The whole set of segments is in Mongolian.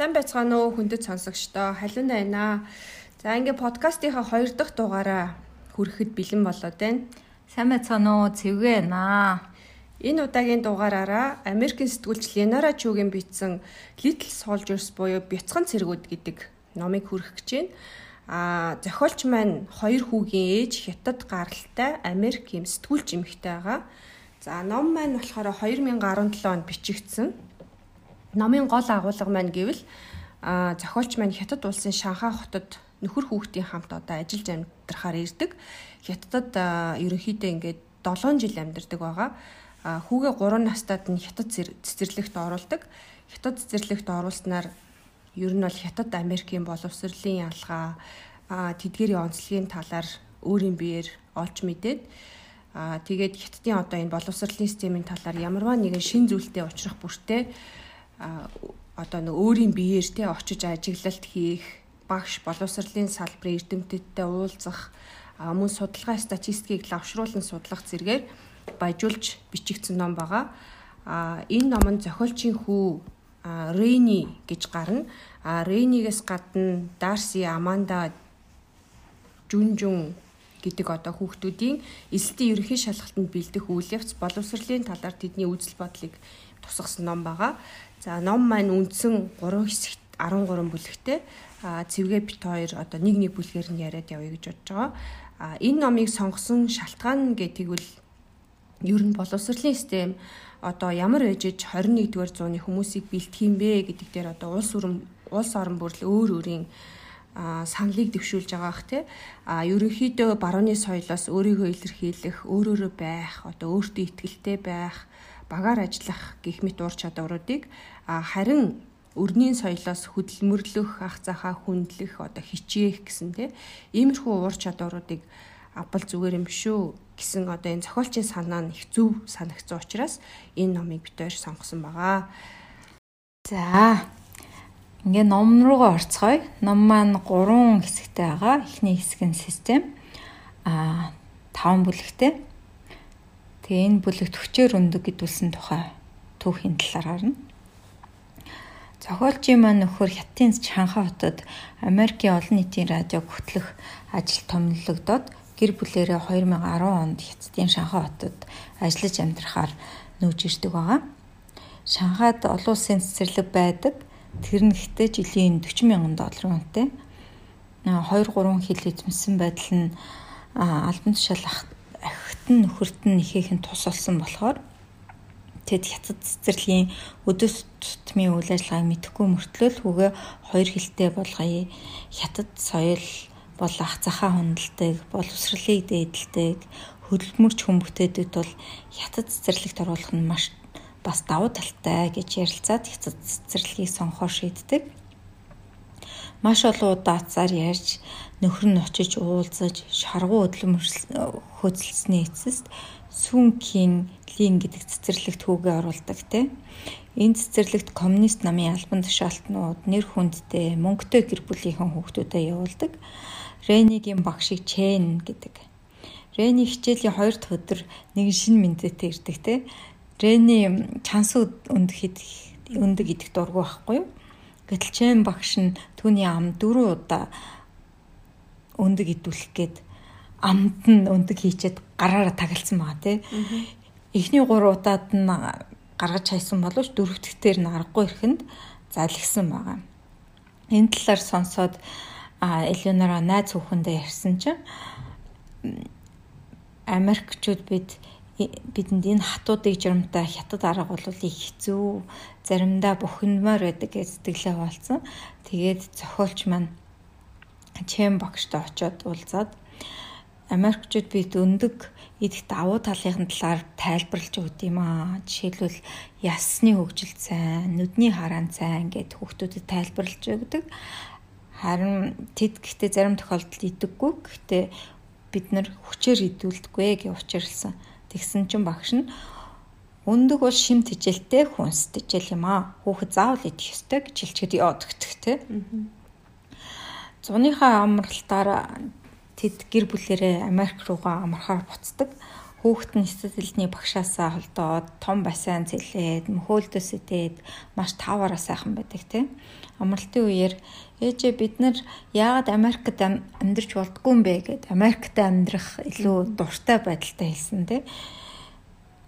Сайн байцгаана уу хүндэт сонсогчдоо. Халиун байна. За ингээ подкастынхаа 2 дахь дугаараа хүрэхэд бэлэн болоод байна. Сайн байцгаана уу? Цэвгээ байна. Энэ удаагийн дугаараараа Америкийн сэтгүүлч Ленара Чугийн бичсэн Little Soldiers буюу Бяцхан цэргүүд гэдэг номыг хүргэх гэж байна. А зохиолч маань хоёр хүүгийн ээж хятад гаралтай Америк юм сэтгүүлч эмэгтэй байгаа. За ном маань болохоор 2017 онд бичигдсэн Номын гол агуулга маань гэвэл а зохиолч маань Хятад улсын Шанхай хотод нөхөр хүүхдийн хамт одоо ажиллаж амьдрахаар ирдэг. Хятадд ерөнхийдөө ингээд 7 жил амьдардаг байгаа. Хүүгээ 3 настайд нь Хятад цэцэрлэгт оруулдаг. Хятад цэцэрлэгт оруулснаар ер нь бол Хятад Америкийн боловсролын ялгаа тэдгэрийн онцлогийн талаар өөрийн биеэр олж мэдээд аа тэгээд хятадын одоо энэ боловсролын системийн талаар ямарваа нэгэн шин зүйлтэй учрах бүртээ одоо нэг өөрийн биеэр те очиж ажиглалт хийх багш боловсролын салбарын эрдэмтдтэй уулзах мөн судалгаа статистикийг лавшруулан судлах зэргээр баяжуулж бичигдсэн ном байгаа. А энэ номон зохиолчийн хүү Рейни гэж гарна. А Рейнигээс гадна Дарси, Аманда, Жүнжүн гэдэг одоо хүүхдүүдийн эсэлтийн ерөнхий шалгалтанд бэлдэх үйл явц боловсролын талаар тэдний үзэл бодлыг тусгасан ном байгаа. За ном маань үндсэн 3 хэсэгт 13 бүлэгтэй. А цэвгээ бит хоёр одоо нэг нэг бүлгээр нь яриад явъя гэж бодож байгаа. А энэ номыг сонгосон шалтгаан гэдгийг ер нь боловсролын систем одоо ямар ээжж 21-р зууны хүмүүсийг бэлтгэх юм бэ гэдэг дээр одоо улс орон улс орон бүрл өөр өөрийн а саналыг дэвшүүлж байгаа бах тий а ерөнхийдөө барууны соёлоос өөрийгөө илэрхийлэх өөрөөрөө байх одоо өөртөө ихтгэлтэй байх багаар ажиллах гих мэт ур чадваруудыг харин өрнийн соёлоос хөдөлмөрлөх, ах захаа хүндлэх, одоо хичээх гэсэн тийм иймэрхүү ур чадваруудыг авбал зүгээр юм шүү гэсэн одоо энэ зохиолчийн санаа нь их зөв санагдсан учраас энэ номыг битээр сонгосон байгаа. За. Ингээ ном руугаа орцгоё. Ном маань 3 хэсэгтэй байгаа. Эхний хэсэг нь систем. Аа 5 бүлэгтэй. Тэгээ энэ бүлэгт хүчээр өндөг гэдүүлсэн тухай түүхийн талаар харна. Зохиолчийн маань нөхөр Хятадын Шанхай хотод Америкийн олон нийтийн радиог хөтлөх ажил томилогдоод гэр бүлээрээ 2010 онд Хятадын Шанхай хотод ажиллаж амьдрахаар нүүж ирдэг байгаа. Шанхайд олон улсын цэцэрлэг байдаг. Тэр нь гэхдээ жилийн 40 мянган долларын үнэтэй. 2 3 хил эзэмсэн байдал нь албан тушаал ахихт нь нөхөрт нь ихээхэн тус болсон болохоор тэд хятад цэцэрлэгийн өдөөс тутмын үйл ажиллагааг мэдэхгүй мөртлөө хүүгээ хоёр хилтэй болгоё. Хятад соёл бол ах захаа хүндэлдэг, боловсролыг дээдэлдэг, хөдөлмөрч хүмүүстээдэд бол хятад цэцэрлэгт оруулах нь маш бас давуу талтай гэж ярилцаад хятад цэцэрлэгийг сонгохоор шийддэг маш олон удаа цаар ярьж нөхөр нь очиж уулзаж шаргуу хөдөлмөр хөдөлсөний эцэст Сүнкийн лин гэдэг цэцэрлэгт хүүгээ оруулдаг те. Энэ цэцэрлэгт коммунист намын албан тушаалтнууд нэр хүндтэй мөнгөтэй гэр бүлийнхэн хүүхдүүдэд явуулдаг. Ренигийн багшийг Чэн гэдэг. Рени хичээлийн 2 дахь өдөр нэг шинэ мэдээтэй ирдэг те. Рени чанс өндөг өндөг идэх дургу байхгүй юу? Гэтэл Чэн багш нь түүний ам дөрөв удаа өндөг идүүлэх гээд амд нь өндөг хийчээд гараараа тагалцсан байгаа тий. Эхний 3 удаад нь гаргаж хайсан боловч дөрөвдөгтөр нь аргагүй ихэнд залгсан байгаа. Энэ талаар сонсоод Элеонора найз хүүхэндээ ярьсан чинь Америкчууд бид бидэнд энэ хатуудыг журамтай хятад арга бол их хэцүү заримдаа бухимдмаар байдаг гэж сэтгэлээ хаалцсан. Тэгээд зохиолч маань Чэм багштай очиод уулзаад Америкчууд бид өндөг идэх давуу талын талаар тайлбарлаж өгд юм аа. Жишээлбэл ясны хөгжилт сайн, нүдний хараан сайн гэд хүүхдүүдэд тайлбарлаж өгдөг. Харин тэд гэхдээ зарим тохиолдолд идэггүй. Гэхдээ бид нар хүчээр идүүлдэггүй гэж учирлсан. Тэгсэн чинь багш нь өндөг бол шим тижэлтэй хүнс тижэл юм аа. Хүүхэд заавал идэх ёстой гэж хэлчихэд өгдөг те. Зуныхаа амралтаар тэд гэр бүлэрээ Америк руугаа амрахаар буцдаг. Хүүхэд нь сэтгэлдний багшаасаа холдоод том бассейн цэлээд мөхөөлдөс идээд маш таваараа сайхан байдаг тийм. Амралтын үеэр ээжээ бид нар яагаад Америкт амьдарч болдгүй юм бэ гэд Америкт амьдрах илүү дуртай байдалтай хэлсэн тийм.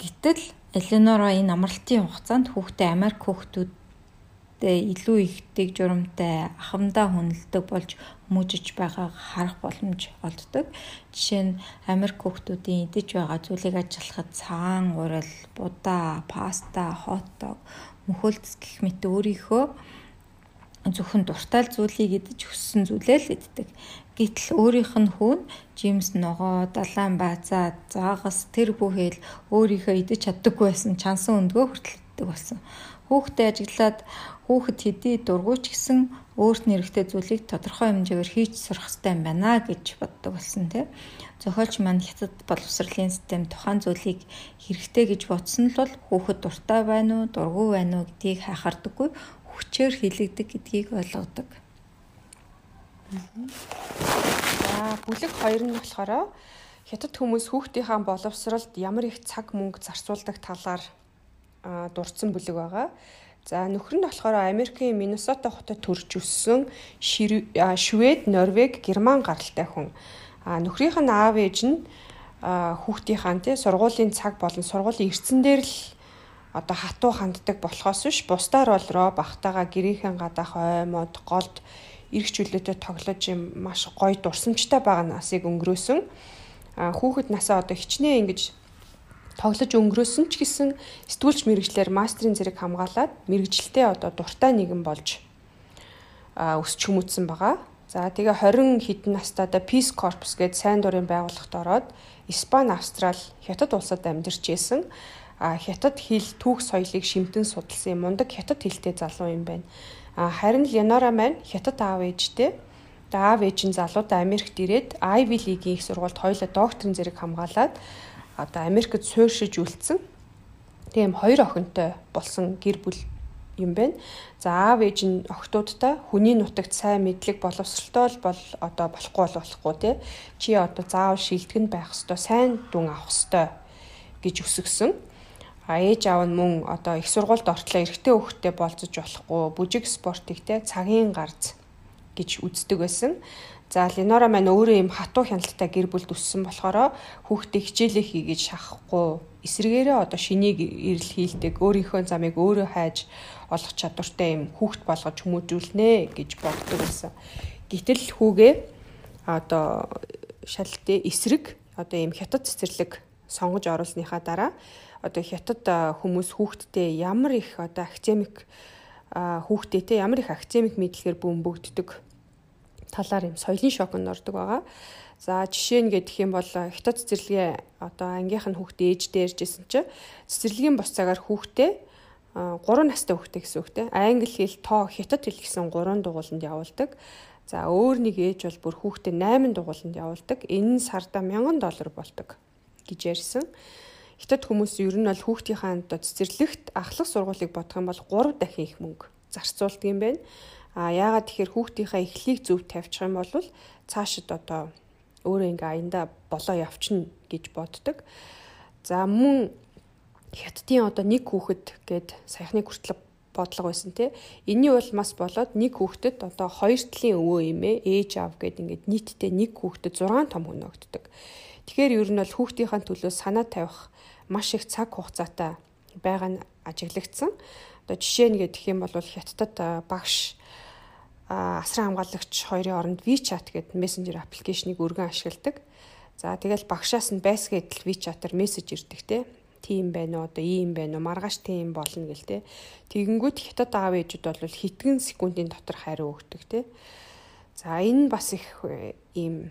Гэтэл Эленора энэ амралтын хугацаанд хүүхдээ Америк хүүхдүүд илүү их дэг журамтай ахамдаа хүнэлдэг болж хүмүүжиж байгааг харах боломж олддог. Жишээ нь Америк хүүхдүүдийн идэж байгаа зүйлийг ажиллахад цагаан урал, будаа, паста, хотдог, мөхөлдөс гэх мэт өөрийнхөө зөвхөн дуртай зүйлийг идэж өссөн зүйлээ л иддэг. Гэтэл өөрийнх нь хүүн Джеймс ногоо, далайн баазаа, заагас тэр бүхэл өөрийнхөө идэж чаддаггүй байсан чансан өндгөө хүртэл иддэг болсон. Хүүхдээ ажиглаад хүүхэд хэдий дургуйч гэсэн өөрт нь эрэхтэй зүйлийг тодорхой хэмжээгээр хийж сурах хэрэгтэй юм байна гэж боддог болсон тийм. Зохиолч маань хятад боловсролын систем тухайн зүйлийг хэрэгтэй гэж бодсон л бол хүүхэд дуртай байна уу, дургүй байна уу гэдгийг хайхардаггүй хүчээр хилэгдэг гэдгийг ойлгодог. За бүлэг 2 нь болохоор хятад хүмүүс хүүхдийнхаа боловсролд ямар их цаг мөнгө зарцуулдаг талаар дурдсан бүлэг байгаа. За нөхөр нь болохоор Америкийн Миннесота хотод төрж өссөн Швед, Норвег, Герман гаралтай хүн. А нөхрийнх нь аав ээж нь хүүхдийнхаа тий сургуулийн цаг болон сургуулийн эрдсэн дээр л одоо хатуу ханддаг болохоос биш бусдаар бол роо бахтагаа гэрийнхэн гадаах оймод голд эрх чөлөөтэй тоглож юм маш гоё дурсамжтай байгаа насыг өнгөрөөсөн. А хүүхэд насаа одоо хичнээн ингэж тоглож өнгөрөөсөн ч гэсэн сэтгүүлч мэрэгчлэр мастрын зэрэг хамгаалаад мэрэгчлээ одоо дуртай нэгэн болж өсч хүмүүцсэн байгаа. За тэгээ 20 хэдэн настайдаа Peace Corps гээд сайн дурын байгууллагт ороод Испани, Австрал, Хятад улсад амьдарч исэн. А Хятад хэл түүх соёлыг шимтэн судалсан мундаг Хятад хэлтэй залуу юм байна. А харин Ленора маань Хятад аав ээжтэй аав ээж нь залуудаа Америкт ирээд Ivy League-ийн их сургуульд хоёулаа докторийн зэрэг хамгаалаад одоо Америкт суурьшиж үлдсэн тийм хоёр охинтой болсон гэр бүл юм байна. За аав ээж нь охтуудтай хүний нутагт сайн мэдлэг боловсралтай бол одоо болохгүй бол болохгүй тий. Чи одоо заавал шилтгэн байх ёстой, сайн дүн авах ёстой гэж өсгсөн. А ээж аав нь мөн одоо их сургуульд ортлоо эрэгтэй хөвгтэй болцож болохгүй, бүжиг спортыг тий цагийн гарц гэж үздэг байсан. За Ленора маань өөрөө юм хатуу хяналттай гэр бүлд өссөн болохоор хүүхдээ хичээлээ хийгээд шахахгүй эсрэгээрээ одоо шинийг ирэл хийлдэг өөрийнхөө замыг өөрөө хайж олох чадвартай юм хүүхд болгож хүмүүжүүлнэ гэж боддог байсан. Гэтэл хүүгээ одоо шалтын эсрэг одоо юм хятад цэцэрлэг сонгож оруулсныхаа дараа одоо хятад хүмүүс хүүхдтэй ямар их одоо академик хүүхдтэй те ямар их академик мэдлэгээр бөмбөгддөг талаар юм соёлын шоконд ордог байгаа. За жишээ нь гэх юм бол хятад цэцэрлэгээ одоо ангийнх нь хүүхдээ ээж дээржсэн чинь цэцэрлэгийн бос цагаар хүүхдээ 3 настай хүүхдээ гэсэн үгтэй. Англи хэл, тоо, хятад хэл гэсэн 3 дугууланд явуулдаг. За өөр нэг ээж бол бүр хүүхдээ 8 дугууланд явуулдаг. Энэ нь сарда 1000 доллар болдог гэж ярьсан. Хятад хүмүүс ер нь бол хүүхдийнхээ цэцэрлэгт ахлах сургуулийг бодох юм бол 3 дахин их мөнгө зарцуулдаг юм байна. А яагаад тэгэхээр хүүхдийнхээ эхлийг зөв тавьчих юм бол цаашид одоо өөрөө ингээ аянда болоо явчихна гэж боддог. За мөн хятадын одоо нэг хүүхэд гээд саяхны хүртэл бодлого байсан тий. Энийний улмаас болоод нэг хүүхдэд одоо хоёр талын өвөө эмээ ээж аав гээд ингээд нийтдээ нэг хүүхдэд 6 том хөнөөгддөг. Тэгэхээр ер нь бол хүүхдийнхаа төлөө санаа тавих маш их цаг хугацаатай байгаа нь ажиглагдсан. Одоо жишээ нь гэх юм бол хятадд багш асран хамгаалагч хоёрын оронд WeChat гэдэг мессенжер аппликейшнийг өргөн ашигладаг. За тэгэл багшаас нь байсгээд л WeChat-аар мессеж ирдэг те. Тийм байна уу одоо ийм байна уу маргааш тийм болно гэл те. Тэгэнгүүт хятад аав ээжүүд бол хэтгэн секундын дотор хариу өгдөг те. За энэ бас их э, ийм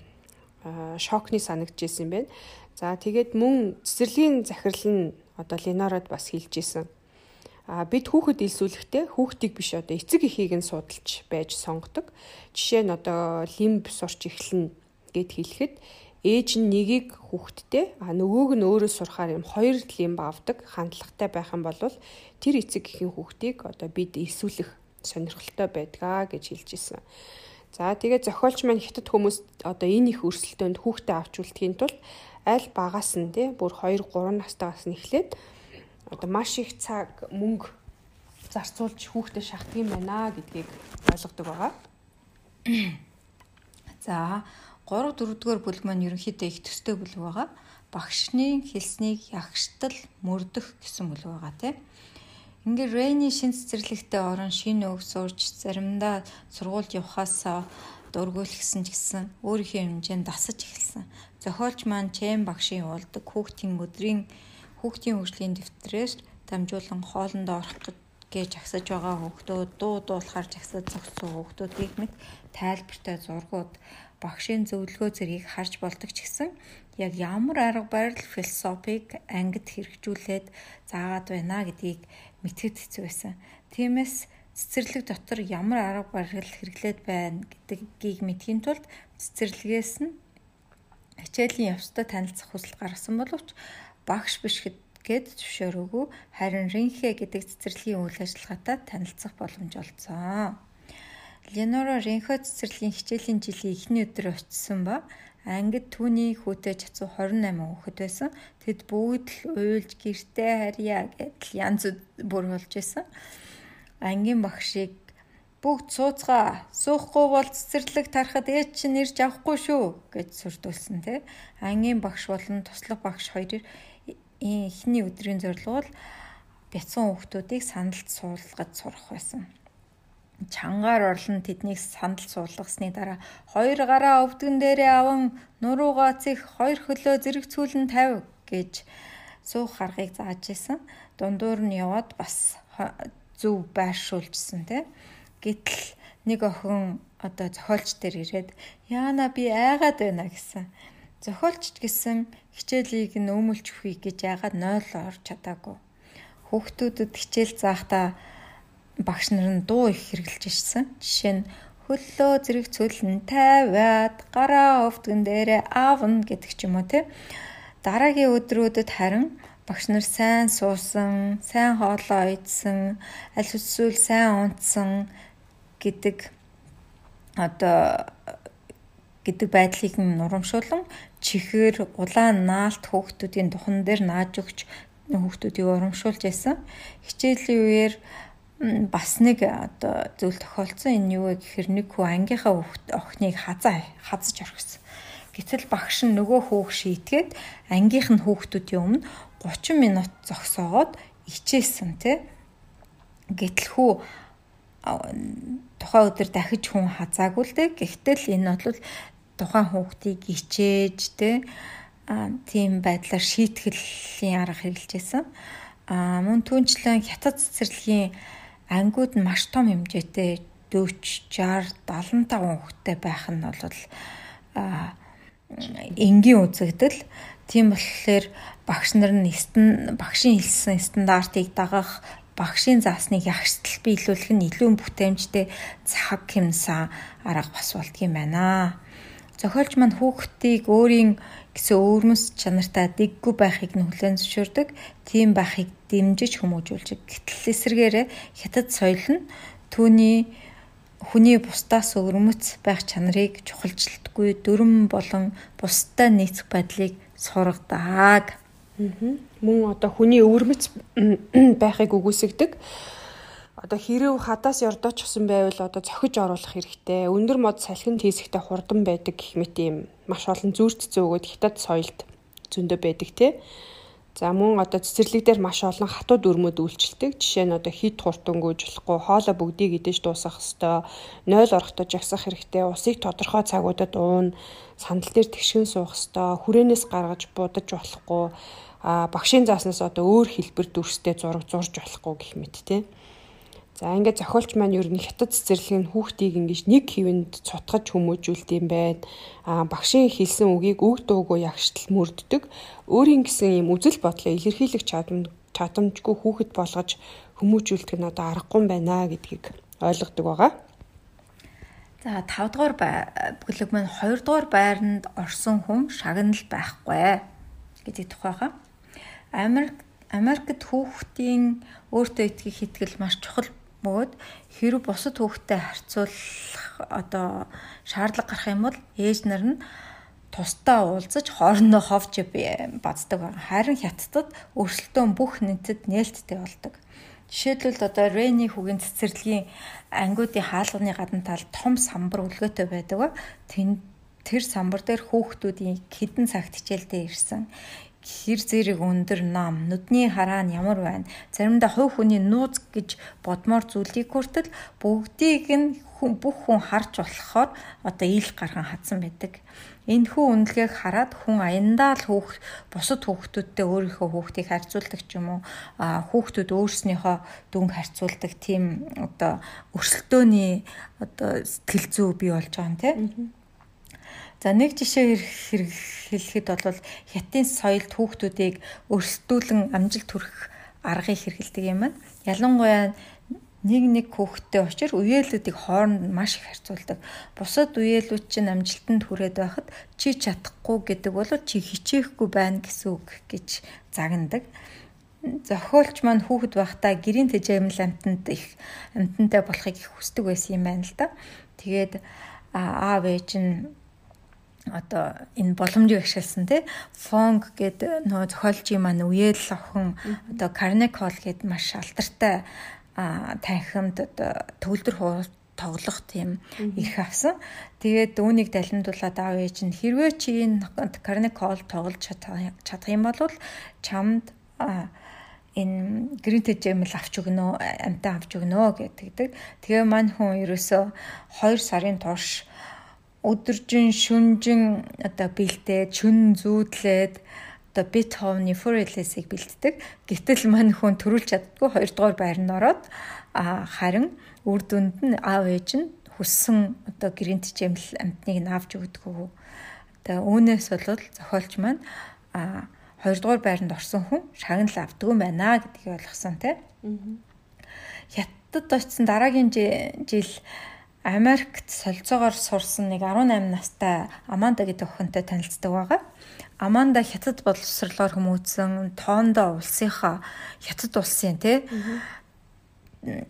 шокны санагдчихсэн юм байна. За тэгээд мөн цэцэрлэгийн захирал нь одоо Ленород бас хэлж исэн А бид хүүхэд илсүүлэхдээ хүүхдийг биш одоо эцэг эхийг нь судалж байж сонгодог. Жишээ нь одоо лимб сурч эхлэн гэд хэлэхэд ээж нь нэгийг хүүхэдтэй а нөгөөг нь өөрөө сурахаар юм хоёр лимб авдаг хандлагатай байх юм бол тэр эцэг эхийн хүүхдийг одоо бид илсүүлэх сонирхолтой байдгаа гэж хэлж исэн. За тэгээ зохиолч маань хятад хүмүүс одоо энэ их өрсөлдөөнд хүүхдээ авч үлдэхийн тулд аль багаас нь тий бүр 2 3 настайгаас нь эхлээд одоо маш их цаг мөнгө зарцуулж хүүхдэд шахдаг юм байна гэдгийг ойлгодог байгаа. За 3 4-р бүлэг маань ерөнхийдөө их төстэй бүлэг байгаа. Багшны хэлснийг ягштал мөрдөх гэсэн бүлэг байгаа тийм. Ингээ Рэйни шин цэцэрлэгтээ орон шинэ өг сурж заримдаа сургуульд явхаас дургуйлгсан ч гэсэн өөрийнхөө хэмжээнд дасаж эхэлсэн. Зохиолч маань Чэм багшийн уулдаг хүүхдийн өдрийн хүүхдийн хөгжлийн дэвтрээс дамжуулан хоолндоо орох гэж агсаж байгаа хүүхдүүд дуу дуулахаар жагсаж зогссон хүүхдүүд гэх мэт тайлбартай зургууд багшийн зөвлөгөө зэргийг харж болдог ч гэсэн яг ямар арга барил философиг ангид хэрэгжүүлээд заагаад байна гэдгийг мэдхэд хэцүү байсан. Тиймээс цэцэрлэг дотор ямар арга барил хэрэглээд байна гэдгийг мэдхийн тулд цэцэрлэгээс нь хичээлийн явцдаа танилцах хүсэл гаргасан боловч багш биш гэд зөвшөөрөөгүй харин Ринхэ гэдэг цэцэрлэгийн үйл ажиллагаатай танилцах боломж олцсон. Ленора Ринхэ цэцэрлэгийн хичээлийн жилийн эхний өдөр очисон ба ангид түүний хүүтэй чацуу 28 хүүхэд байсан. Тэд бүгд л уйлж гэртээ харьяа гэдэл янз бүр болж байсан. Ангийн багшийг бүгд сууцгаа. Суухгүй бол цэцэрлэг тарахад ээж чинь ирж авахгүй шүү гэж сүрдүүлсэн те. Ангийн багш болон туслах багш хоёр эхний өдрийн зорилго бол бяцхан хүүхдүүдийг сандалд суулгаж сурах байсан чангаар орлон тэднийг сандал суулгасны дараа хоёр гараа өвдгөн дээрээ аван нуруугаа цэх хоёр хөлөө зэрэг цүүлэн тавь гэж суух аргыг зааж исэн. Дундуур нь яваад бас зөв байршуулжсэн тий. Гэтэл нэг охин одоо зохиолч дээр ирээд яана би айгаад байна гэсэн. Зохиолч гэсэн хичээлийг нь өмөлч үхий гэж яагаад 0 орж чадаагүй. Хүүхдүүдэд хичээл заахтаа багш нар нь дуу их хэрэглэж ирсэн. Жишээ нь хөллөө зэрэг цөлн тавиад гараа өвдгөн дээрээ аавна гэдэг ч юм уу тий. Дараагийн өдрүүдэд харин багш нар сайн суусан, сайн хоолоо идсэн, аль эсвэл сайн унтсан гэдэг одоо гэдэг байдлыг нь урамшуулан чихэр, улаан наалт хүүхдүүдийн духан дээр нааж өгч хүүхдүүдийг урамшуулж байсан. Хичээлийн үеэр бас нэг одоо зүйл тохиолдсон энэ юу вэ гэхээр нэг хүү ангийнхаа охиныг хазаа хазаж орхисон. Гэтэл багш нь нөгөө хүүг шийтгээд ангийнх нь хүүхдүүдийн өмнө 30 минут зогсоогоод ичээсэн тий. Гэтэл хүү тухайн өдөр дахиж хүн хазаагүй л дээ. Гэхдээ л энэ бол тухайн хүүхдийг ичээж тий тийм байдлаар шийтгэлийн арга хэрэгжилжсэн. А мөн түүнчлэн хятад цэцэрлэгийн ангиуд нь маш том хэмжээтэй 40 60 75 хүүхэдтэй байх нь бол энгийн үзэгдэл тийм болохоор багш нар нь багшийн хэлсэн стандартыг дагах багшийн заасныг ягштал биелүүлэх нь илүү бүтээмжтэй цаг хэмсэн арга бас болдгийм байна. Зохиолч маань хүүхдийг өөрийн гэсэн өвөрмөс чанартай дэггүй байхыг нь хүлээн зөвшөөрдөг. Тийм байхыг дэмжиж хүмүүжүүлж. Гэтэл эсэргээрээ хятад соёл нь түүний хүний бусдаас өвөрмөц байх чанарыг чухалчилдаггүй дөрөн болон бусдад нийцэх байдлыг сургадаг. Мөн одоо хүний өвөрмөц байхыг үгүйсгдэг одоо хэрэг хадаас ёрдооч гсэн байвал одоо цохиж оруулах хэрэгтэй. Өндөр мод салхин тийсэгтэй хурдан байдаг гэх мэт юм маш олон зүрт зөөгөөд хятад соёлд зөндөө байдаг тий. За мөн одоо цэцэрлэг дээр маш олон хатууд өрмөд үйлчилдэг. Жишээ нь одоо хит хуртангуй жуулахгүй хоолой бүгдийг идэж дуусгах ёстой. 0 орохдоо жагсах хэрэгтэй. Усыг тодорхой цагуудад уун, сандал дээр тэгшгэн суух ёстой. Хүрээнээс гаргаж будаж болохгүй. А багшийн зааснаас одоо өөр хэлбэр дүрстэй зураг зурж болохгүй гэх мэт тий. За ингээд зохиолч маань ер нь хятад цэцэрлэгийн хүүхдийг ингэж нэг хэвэнд цутгаж хүмүүжүүлт юм байна. Аа багшийн хэлсэн үгийг үг дуугүй ягштал мөрддөг. Өөрийн гэсэн юм үзэл бодлоо илэрхийлэх чадам чадамжгүй хүүхэд болгож хүмүүжүүлдэг нь одоо аргагүй байна гэдгийг ойлгодог байгаа. За 5 дугаар бүлэг маань 2 дугаар байранд орсон хүн шагнал байхгүй гэдэг тухайга. Америк Америкт хүүхдийн өөртөө итгэх итгэл маш чухал бөгөөд хэрэг бусад хүүхдтэй харьцуулах одоо шаардлага гарах юм бол ээж нар нь тусдаа уулзаж хоорондоо ховж бацдаг байна. Харин хятадд өрсөлдөөн бүх нийтэд нээлттэй болдог. Жишээлбэл одоо Рени хүүгийн цэцэрлэгийн ангиудын хаалганы гадна тал том самбар өлгөөтэй байдаг. Тэр самбар дээр хүүхдүүдийн хідэн цагт хичээлдээ ирсэн хэр зэрэг өндөр нам, нүдний хараа нь ямар байна. Заримдаа хувь хүний нууц гэж бодмоор зүйлийг хүртэл бүгдийг нь хүн бүх хүн харж болохоор одоо ил гархан хатсан байдаг. Энэхүү үнэлгээг хараад хүн аяндаа л хүүх бусад хүүхдүүдтэй өөрийнхөө хүүхдийг харьцуулдаг ч юм уу хүүхдүүд өөрснийхөө дүнг харьцуулдаг тийм одоо өрсөлдөөний одоо сэтгэл зүй бий болж байгаа юм тийм За нэг жишээ хэлэхэд бол хятадын соёлд хүүхдүүдийг өрсөлдүүлэн амжилт хүрэх аргыг хэрэгэлдэг юм байна. Ялангуяа нэг нэг хүүхэдтэй учир үеэлүүдийг хооронд маш их харьцуулдаг. Бусад үеэлүүд чинь амжилтанд хүрээд байхад чи чадахгүй гэдэг бол чи хичээхгүй байна гэсэн үг гэж загнадаг. Зохиолч маань хүүхэд байхдаа гэрийн тэжээмэл амтанд их амтантай болохыг их хүсдэг байсан юм байна л да. Тэгээд аав ээж нь одоо энэ боломжийг ашигласан тий фонг гэдэг нөө зохиолчийн маань үеэл охин одоо Carnegie Hall гэдэг маш алдартай танхимд одоо төгөлдөр тоглох тийм эрх авсан. Тэгээд үүнийг далимдуулаад аав ээж нь хэрвээ чи энэ Carnegie Hall тоглож чадах юм бол чамд энэ гринтэй жемэл авч өгнө амтаа авч өгнө гэдэг. Тэгээ мань хүн ерөөсөө 2 сарын турш өдөржин шүнжин одоо бэлдээд шүн зүүдлээд одоо Бетховны Форелесийг бэлддэг. Гэтэл мань хүн төрүүлж чаддгүй хоёрдугаар байр нь ороод а харин үр дүнд нь аав ээж нь хүссэн одоо гэрэнт жимл амтныг нь авч өгдөггүй. Одоо үүнээс бол зохиолч маань а хоёрдугаар байранд орсон хүн шагнал авдгүй байна гэдгийг ойлгосон тий. Хятадд очсон дараагийн жил Америкт солилцоогоор сурсан нэг 18 настай Аманда гэдэг охинтой танилцдаг байгаа. Аманда хятад боловсрлоор хүмүүцэн тоондоо улсынхаа хятад улсын тий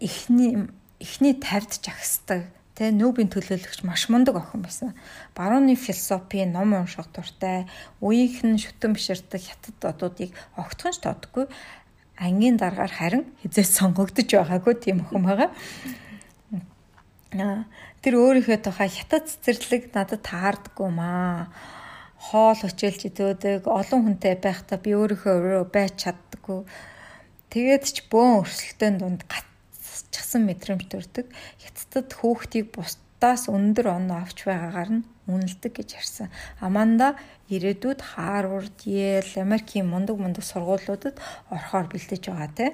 эхний эхний тавьд жагсдаг тий нүүбийн төлөөлөгч маш мундаг охин байсан. Барууны философи ном унших дуртай, үеийнх нь шүтэн биширдэг хятад одуудыг огтхон ч тоодгүй. Ангийн дараагаар харин хизээс сонгогдож байгаагүй тийм охин байгаа. Тэр өөрийнхөө тухай хятад цэцэрлэг надад таардаггүй маа. Хоол өчөөлж идөөдөг, олон хүнтэй байхдаа би өөрийнхөө байж чаддаггүй. Тэгээд ч бөөн өрсөлдөөн дунд гацчихсан мэдрэмж төрдөг. Хятадд хүүхдийг бусдаас өндөр оноо авч байгаагаар нь үнэлдэг гэж ярьсан. Аманда ирээдүйд Харвард, Йейл, Америкийн мундаг мундаг сургуулиудад орохоор бэлдэж байгаа те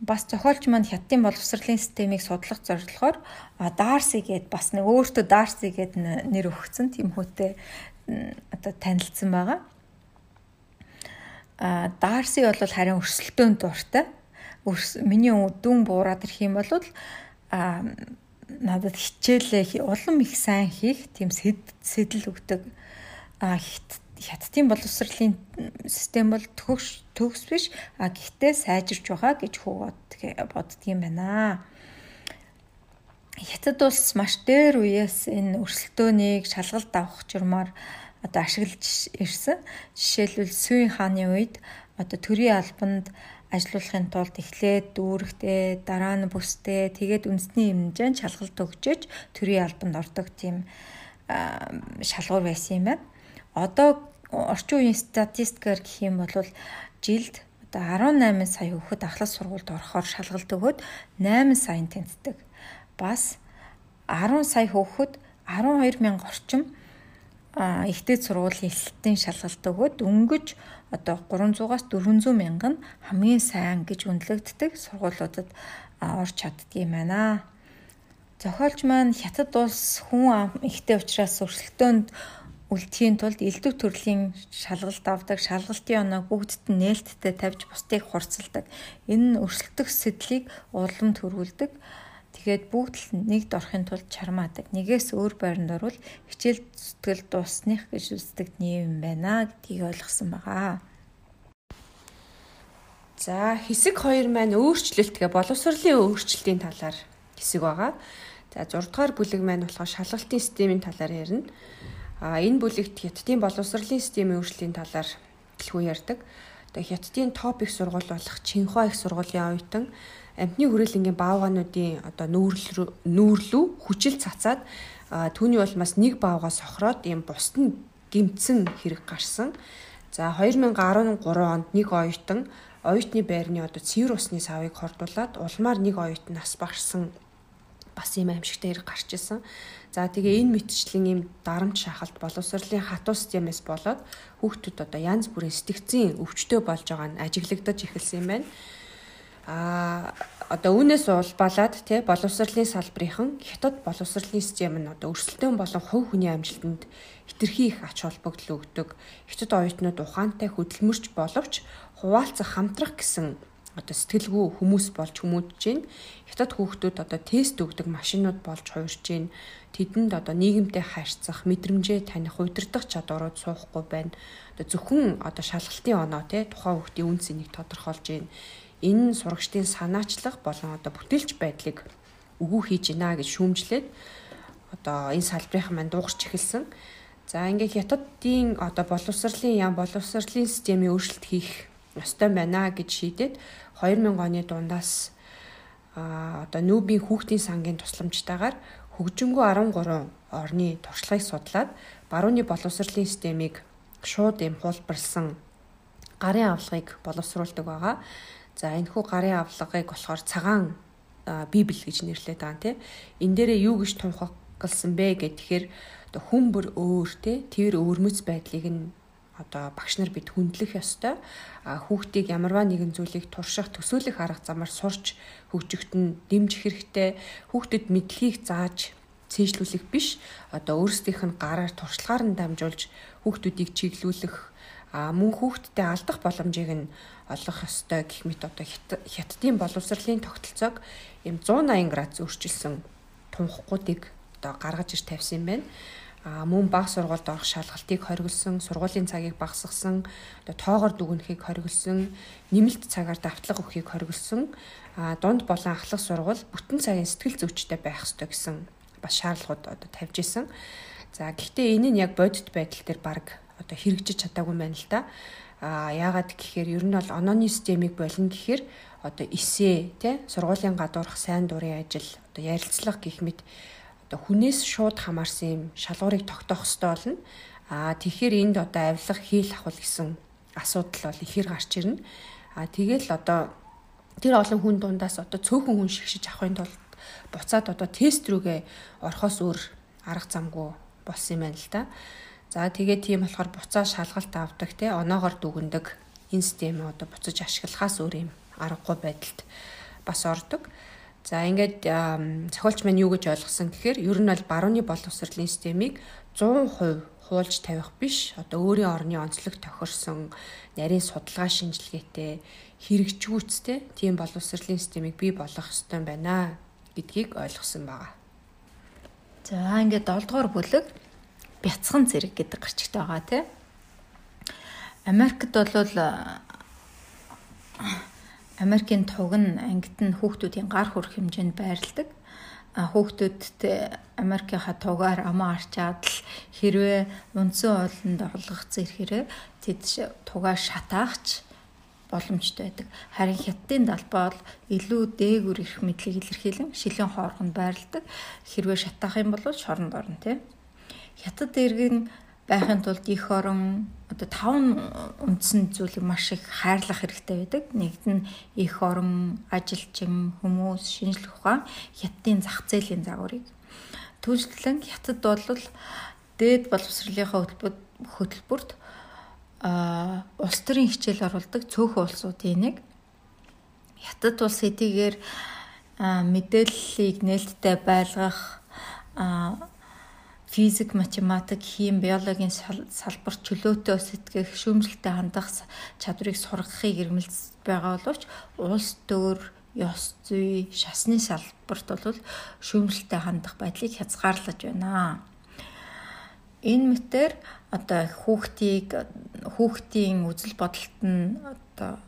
бас зохиолч маань хятадын боловсролын системийг судлах зорилгоор Дарси гэд бас нэг өөртөө Дарси гэд нэр өгсөн тийм хүүтэй одоо танилцсан байгаа. А Дарси бол харин өрсөлдөөнд дуртай. Миний дүн буураад ирэх юм бол а надад хичээлээ улам их сайн хийх тийм сэтэл өгдөг. А хятадын боловсролын систем бол төгс төгс биш а гэхдээ сайжирч байгаа гэж хөөд боддгийм байна. Хятад улс маш дээр үеэс энэ өрсөлдөөнийг шалгалт авах журмаар одоо ашиглаж ирсэн. Жишээлбэл Сүйн хааны үед одоо төрийн албанд ажиллуулахын тулд эхлээд дүүрэгтэй, дараа нь бүстэй, тэгээд үндэсний хэмжээнд шалгалт өгчөөж төрийн албанд ордог тийм шалгуур байсан юм байна одоо орчин үеийн статистикаар гэх юм бол жилд одоо 18 сая хүүхэд ахлах сургуульд орохоор шалгалт өгөөд 8 саяын тэнцдэг. Бас 10 сая хүүхэд 12 мянга орчим ихтэй сургуулийн эсэлтийн шалгалт өгөөд өнгөж одоо 300-аас 400 мянган хамгийн сайн гэж үнэлэгддэг сургуулиудад орж чаддгийм байна. Зохиолч маань хятад улс хүн ихтэй учраас өрсөлдөөнд үлдэхийн тулд элдв төрлийн шалгалт авдаг, шалгалтын оноо бүгдд нь нээлттэй тавьж бусдыг хурцлдаг. Энэ нь өрсөлдөх сэтлийг улам төрүүлдэг. Тэгээд бүгд л нэгд орохын тулд чармаадаг. Нэгээс өөр байранд орвол хичээл зүтгэл дуусных гэж үздэг нэм байна гэдгийг ойлгосон байгаа. За хэсэг 2 маань өөрчлөлт гэ боловсролын өөрчлөлтийн талаар хэсэг байгаа. За 6 дугаар бүлэг маань болохоор шалгалтын системийн талаар ярина. А энэ бүлэгт хятадын боловсролын системийн өөрчлөлийн талаар дэлгүү ярьдаг. Тэгээ хятадын топ их сургууль болох Чинхуа их сургуулийн оюутан амтны хүрээлэнгийн баавгаануудын одоо нүүрлүү нүүрлүү хүчил цацаад түүний улмаас нэг баавгаа сохроод ийм бусд нь гимцэн хэрэг гарсан. За 2013 онд нэг оюутан оюутны байрны одоо цэвэр усны савыг хордуулад улмаар нэг оюутан нас багсан бас ийм аимшигтай хэрэг гарч исэн. За тэгээ энэ мэтчлэн ийм дарамт шахалт боловсролын хатуу системээс болоод хүүхдүүд одоо янз бүрийн сэтгцийн өвчтөй болж байгаа нь ажиглагдаж эхэлсэн юм байна. А одоо үүнээс улбалаад тий боловсролын салбарынхан хятад боловсролын систем нь одоо өрсөлдөөн болон хувь хүний амжилтанд хитрхи их ач холбогдол өгдөг. Хятад оюутнууд ухаантай хөдөлмөрч боловч хуваалцах хамтрах гэсэн одоо сэтгэлгүй хүмүүс болж хүмүүжж байна. Хятад хүүхдүүд одоо тест өгдөг машинууд болж хуурж байна. Тэдэнд одоо нийгэмтэй харьцах, мэдрэмжээ таних, удирдах чадварууд суухгүй байна. Одоо зөвхөн одоо шалгалтын оноо те тухайн хүүхдийн үн цэнийг тодорхойлж байна энэ сурагчдын санаачлах болон одоо бүтээлч байдлыг өгөө хийж гинэ гэж шүүмжлээд одоо энэ салбарынхан манд дуугарч эхэлсэн. За ингээ хятадын одоо боловсролын яам боловсролын системийн өөрчлөлт хийх ёстой байна гэж шийдээд 2000 оны дундаас одоо нүүбийн хүүхдийн сангийн тусламжтайгаар хөгжингөө 13 орны туршлагыг судлаад барууны боловсролын системийг шууд им хулбарлсан гарын авлагыг боловсруулдаг байгаа. За энэ хүү гарын авлагыг болохоор цагаан библ гэж нэрлэдэг байгаа тийм. Энэ дээрээ юу гэж тунхагласан бэ гэхээр хүн бүр өөр тий тэр өвөрмөц байдлыг нь одоо багш нар бид хүндлэх ёстой. А хүүхдийг ямарваа нэгэн зүйлийг турших, төсөөлөх арга замаар сурч хөгжихт нь дэмжих хэрэгтэй. Хүүхдэд мэдлэгийг зааж цээжлүүлэх биш. Одоо өөрсдийнх нь гараар туршлагаар нь дамжуулж хүүхдүүдийг чиглүүлэх а мөн хүүхдтэй алдах боломжийг нь олох ёстой гэх мэт одоо хятадын боловсролын тогтолцоог ийм 180 градус өөрчилсөн тунхгуудыг одоо гаргаж ир тавьсан юм байна. Мөн баг сургуульд орох шалгалтыг хориглосон, сургуулийн цагийг багасгасан, тоогоор дүгнэхийг хориглосон, нэмэлт цагаар давтлага өгөхийг хориглосон, дунд болон ахлах сургууль бүтэн цагийн сэтгэл зүйчтэй байх ёстой гэсэн бас шаардлагууд одоо тавьж исэн. За гэхдээ энэ нь яг бодит байдал дээр баг одоо хэрэгжиж чадаагүй байна л да. А яагаад гэхээр ер нь бол онооны системийг болно гэхээр одоо эсээ тий сургуулийн гадуурх сайн дурын ажил одоо ярилцлага гэх мэт одоо хүнээс шууд хамаарсан юм шалгуурыг тогтоох хэрэгтэй болно. А тэгэхээр энд одоо авилга хийл ахвал гэсэн асуудал бол ихэр гарч ирнэ. А тэгэл одоо тэр олон хүн дундаас одоо цөөхөн хүн шигшиж авахын тулд буцаад одоо тест рүүгээ орохоос өөр арга замгүй болсон юм байна л да. За тэгээд тийм болохоор буцаа шалгалт авдаг те оноогоор дүгндэг энэ систем одоо буцаж ашиглахаас өөр юм аргагүй байдалд бас ордог. За ингээд зохиолч маань юу гэж ойлгосон гэхээр ер нь бол барууны боловсролын системийг 100% хуулж тавих биш одоо өөрийн орны онцлог тохирсон нарийн судалгаа шинжилгээтэй хэрэгжгүүцтэй тийм боловсролын системийг бий болгох ёстой байна гэдгийг ойлгосон байгаа. За ингээд 7 дугаар бүлэг бяцхан зэрэг гэдэг гарчигтай байгаа тий. Америкт бол Америкийн туг нь ангид нь хүүхдүүдийн гар хүрэх хэмжээнд байрладаг. Хүүхдүүдтэй Америкийнхаа тугаар амаа арчаад л хэрвээ үндсэн ууланд орлогцсон ирэхээр тэд тугаа шатаагч боломжтой байдаг. Харин хятадын далбаа бол илүү дээгүр ирэх мэдлийг илэрхийлэн шилийн хооргонд байрладаг. Хэрвээ шатаах юм бол шоронд орно тийм хятад иргэн байхын тулд их орон одоо таван үндсэн зүйлийг маш их хайрлах хэрэгтэй байдаг. Нэгд нь их орон, ажилчин, хүмүүс, шинжлэх ухаан, хятадын зах зээлийн загварыг. Түүнчлэн хятад бол дээд боловсролынхаа хөтөлбөрт а улс төрийн хичээл оруулдаг цөөхөн улсуудын нэг. Хятад улс хэдийгээр мэдээллийг нээлттэй байлгах физик, математик, хим, биологийн салбарт чөлөөтэй сэтгэх, шүүмжлэлтэй хандах чадварыг сургахыг ирмэлц байгаа боловч улс төр, ёс зүй, шасны салбарт бол шүүмжлэлтэй хандах байдлыг хязгаарлаж байна. Энэ мэтэр одоо хүүхдийг хүүхдийн үзэл бодолт нь одоо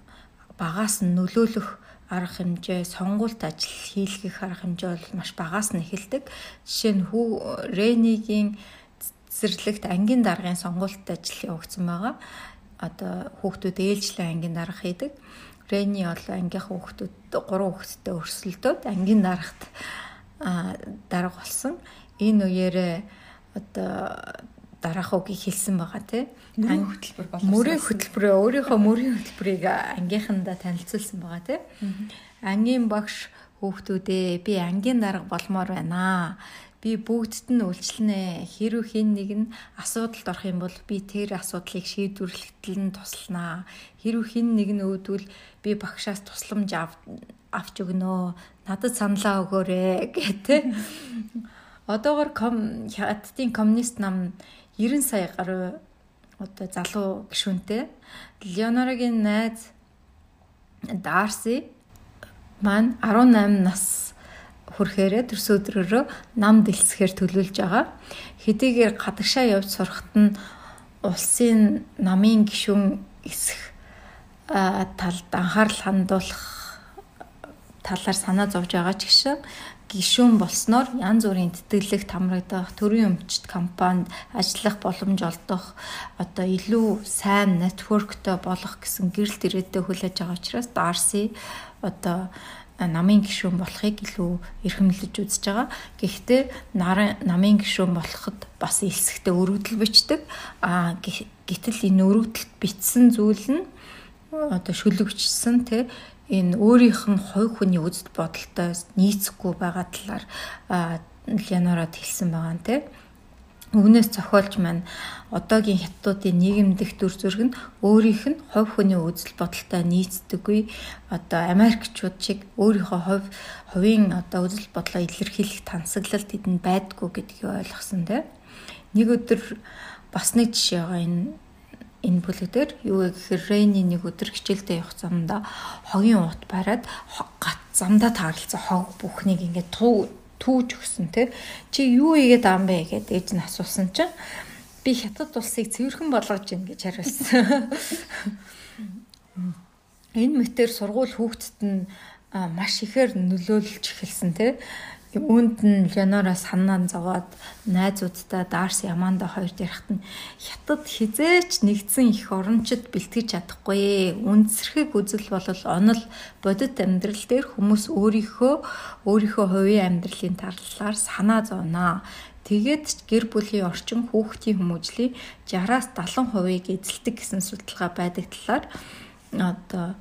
багаас нь нөлөөлөх арга хэмжээ, сонгуульт ажил хийлгэх арга хэмжээ бол маш багаас нь эхэлдэг. Жишээ нь хүү Ренигийн цэцэрлэгт ангийн даргын сонгуульт ажил явагдсан байгаа. Одоо хүүхдүүд ээлжлэн ангийн дарга хийдэг. Рэни бол ангийнхаа хүүхдүүд 3 хүүхэдтэй өрсөлдөөд ангийн дарагт дарга болсон. Энэ үеэрээ одоо дараах үгийг хэлсэн байгаа тий. Мөрийн хөтөлбөр боловсруулсан. Мөрийн хөтөлбөрөө өөрийнхөө мөрийн хөтөлбөрийг ангийнхандаа танилцуулсан байгаа тий. Ангийн багш хүүхдүүдээ би ангийн дарга болмоор байна би бүгдд нь үйлчлэнэ. Хэрв хэн нэг нь асуудалд орох юм бол би тэр асуудлыг шийдвэрлэхэд нь тусланаа. Хэрв хэн нэг нь өөдвөл би багшаас тусламж авч өгнө. Надад саналаа өгөөрэй гэдэг. Одоогор ком хаттын коммунист нам 90 сая гаруй одоо залуу гишүүнтэй. Леонорогийн найз Дарси маань 18 нас хүрхээрээ төрс өдрөөрөө нам дэлсэхээр төлөвлөж байгаа. Хэдийгээр гадагшаа явж сурахт нь улсын намын гишүүн эсэх талд анхаарал хандуулах талаар санаа зовж байгаа ч гэсэн гишүүн болсноор янз бүрийн тэтгэлэг хамрагдах, төрийн өмчт компанид ажиллах боломж олдох, одоо илүү сайн нэтворктэй болох гэсэн гэрэл ирээдтэй хүлээж байгаа учраас Darcy одоо намын гишүүн болохыг илүү эрхэмлэж үзэж байгаа. Гэхдээ намын гишүүн болоход бас элсэгтэй өргөдөл бичдэг. А гэтэл энэ өргөдөлт бичсэн зүйл нь одоо шүлэгчсэн те энэ өөрийнх нь хой хүний үзэл бодолтой нийцэхгүй байгаа талаар Леонарод хэлсэн байгаа нь те. Өвнөөс зохиолч маань одоогийн хятадуудын нийгэмдэх дүр зураг нь өөрийнх нь хувь хүний үзэл бодолтой нийцдэггүй одоо Америкчууд шиг өөрийнхөө хувь хувийн одоо үзэл бодлоо илэрхийлэх тансаглалт тэдэнд байдгүй гэдгийг ойлгосон тийм. Нэг өдөр бас нэг жишээ байгаа энэ энэ бүлэг дээр юу вэ гэхээр Рейни нэг өдөр хичээлдээ явах замдаа хогийн уут бариад гат замдаа таарлцсан хог бүхнийг ингээд туу түүж өгсөн те чи юу игээд ам бэ гэдэг ээж нь асуусан чинь би хятад улсыг цэвэрхэн болгож гин гэж хариулсан. Энэ мэтэр сургууль хүүхдэд нь маш ихээр нөлөөлж эхэлсэн те Үүнд нь Леонора санаан зовоод найзуудтай Дарс Яманда хоёр ярихт нь хятад хизээч нэгдсэн их орончид бэлтгэж чадахгүй. Үндсэрхэг үзэл болол онол бодит амьдрал дээр хүмүүс өөрийнхөө өөрийнхөө хувийн амьдралын талаар санаа зовноо. Тэгээд гэр бүлийн орчин хүүхдийн хүмүүжлийн 60-аас 70%-ийг эзэлдэг гэсэн судалгаа байдаг талаар одоо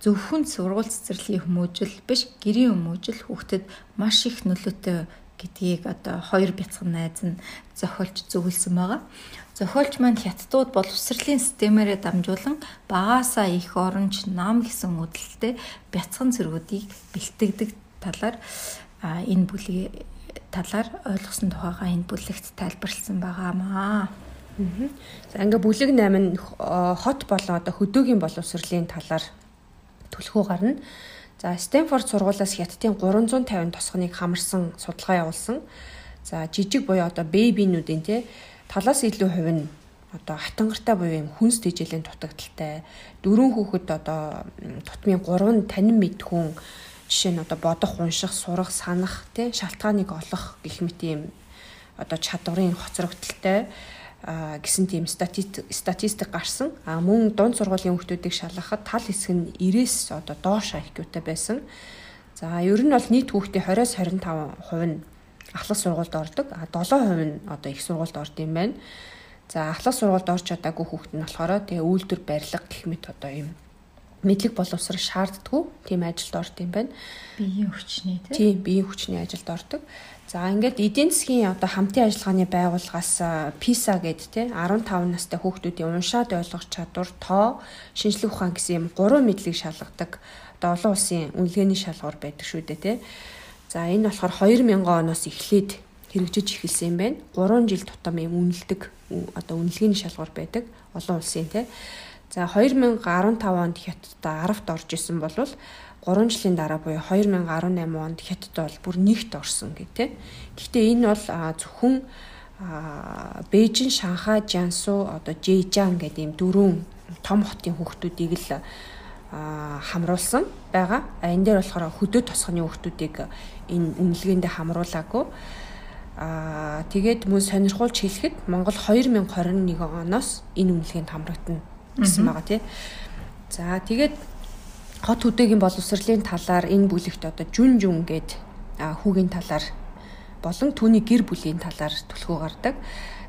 зөвхөн сургууль цэцэрлэгийн хүмүүжил биш гэрийн хүмүүжил хүүхдэд маш их нөлөөтэй гэдгийг одоо хоёр бяцхан найз нь зохиолч зөвлөсөн байгаа. Зохиолч маань хятадууд боловсролын системээрээ дамжуулан багаасаа их оронч нам гэсэн үдэлтэй бяцхан зэргүүдийг бэлтгэдэг талаар энэ бүлгийн талаар ойлгосон тухайга энэ бүлэгт тайлбарлсан байгаамаа. За ингээ бүлэг 8 нь хот болон одоо хөдөөгийн боловсролын талаар төлхөө гарна. За Стэнфорд сургуулиас хятадын 350 тосгоныг хамарсан судалгаа явуулсан. За жижиг буюу одоо бэбинүүдийн те талаас илүү хувь нь одоо хатангартай буюу юм хүнс тэжээлийн дутагдaltaй дөрөв хүүхэд одоо тутмын 3 танин мэд хүн жишээ нь одоо бодох, унших, сурах, санах тий шалтгааныг олох гэх мэт юм одоо чадварын хоцрогдолтой гэсэн тийм статистик гарсан. А мөн дунд сургуулийн хүүхдүүдийг шалгахад тал хэсэг нь 90-с одоо доош IQ-тай байсан. За ер нь бол нийт хүүхдийн 20-с 25% нь ахлах сургуульд ордог. А 7% нь одоо их сургуульд орд юм байна. За ахлах сургуульд орж чадаагүй хүүхд нь болохоор тэгээ үйлдвэр барилга гэх мэт одоо юм мэдлэг боловсрол шаарддаггүй тийм ажилд орд юм байна. Биеийн хүчний тийм биеийн хүчний ажилд ордог. За ингээд эдийн засгийн одоо хамтын ажиллагааны байгууллагаас PISA гэд те 15 настай хүүхдүүдийн уншаад ойлгох чадвар, тоо, шинжлэх ухаан гэсэн юм гурван мэдлэг шалгадаг одоо олон улсын үнэлгээний шалгуур байдаг шүү дээ те. За энэ болохоор 2000 оноос эхлээд хэрэгжиж эхэлсэн юм байна. 3 жил тутам юм үнэлдэг одоо үнэлгээний шалгуур байдаг олон улсын те. За 2015 онд хятадд 10-т орж исэн болвол 3 жилийн дараа буюу 2018 онд хятад бол бүр нэгт орсон гэдэг. Гэхдээ энэ бол зөвхөн Бээжин, Шанхай, Жансу, одоо Жэйжан гэдэг ийм дөрвөн том хотын хүүхдүүдийг л хамруулсан байгаа. А энэ дээр болохоор хөдөө тосгоны хүүхдүүдийг энэ үнэлгээндээ хамруулаагүй. Аа тэгээд мөн сонирхуулж хэлэхэд Монгол 2021 оноос энэ үнэлгээнд хамрагдана гэсэн байгаа тий. За тэгээд хот хөдөөгийн боловсролын талаар энэ бүлэгт одоо жүн жүн гээд хүүгийн талаар болон түүний гэр бүлийн талаар түлхүү гардаг.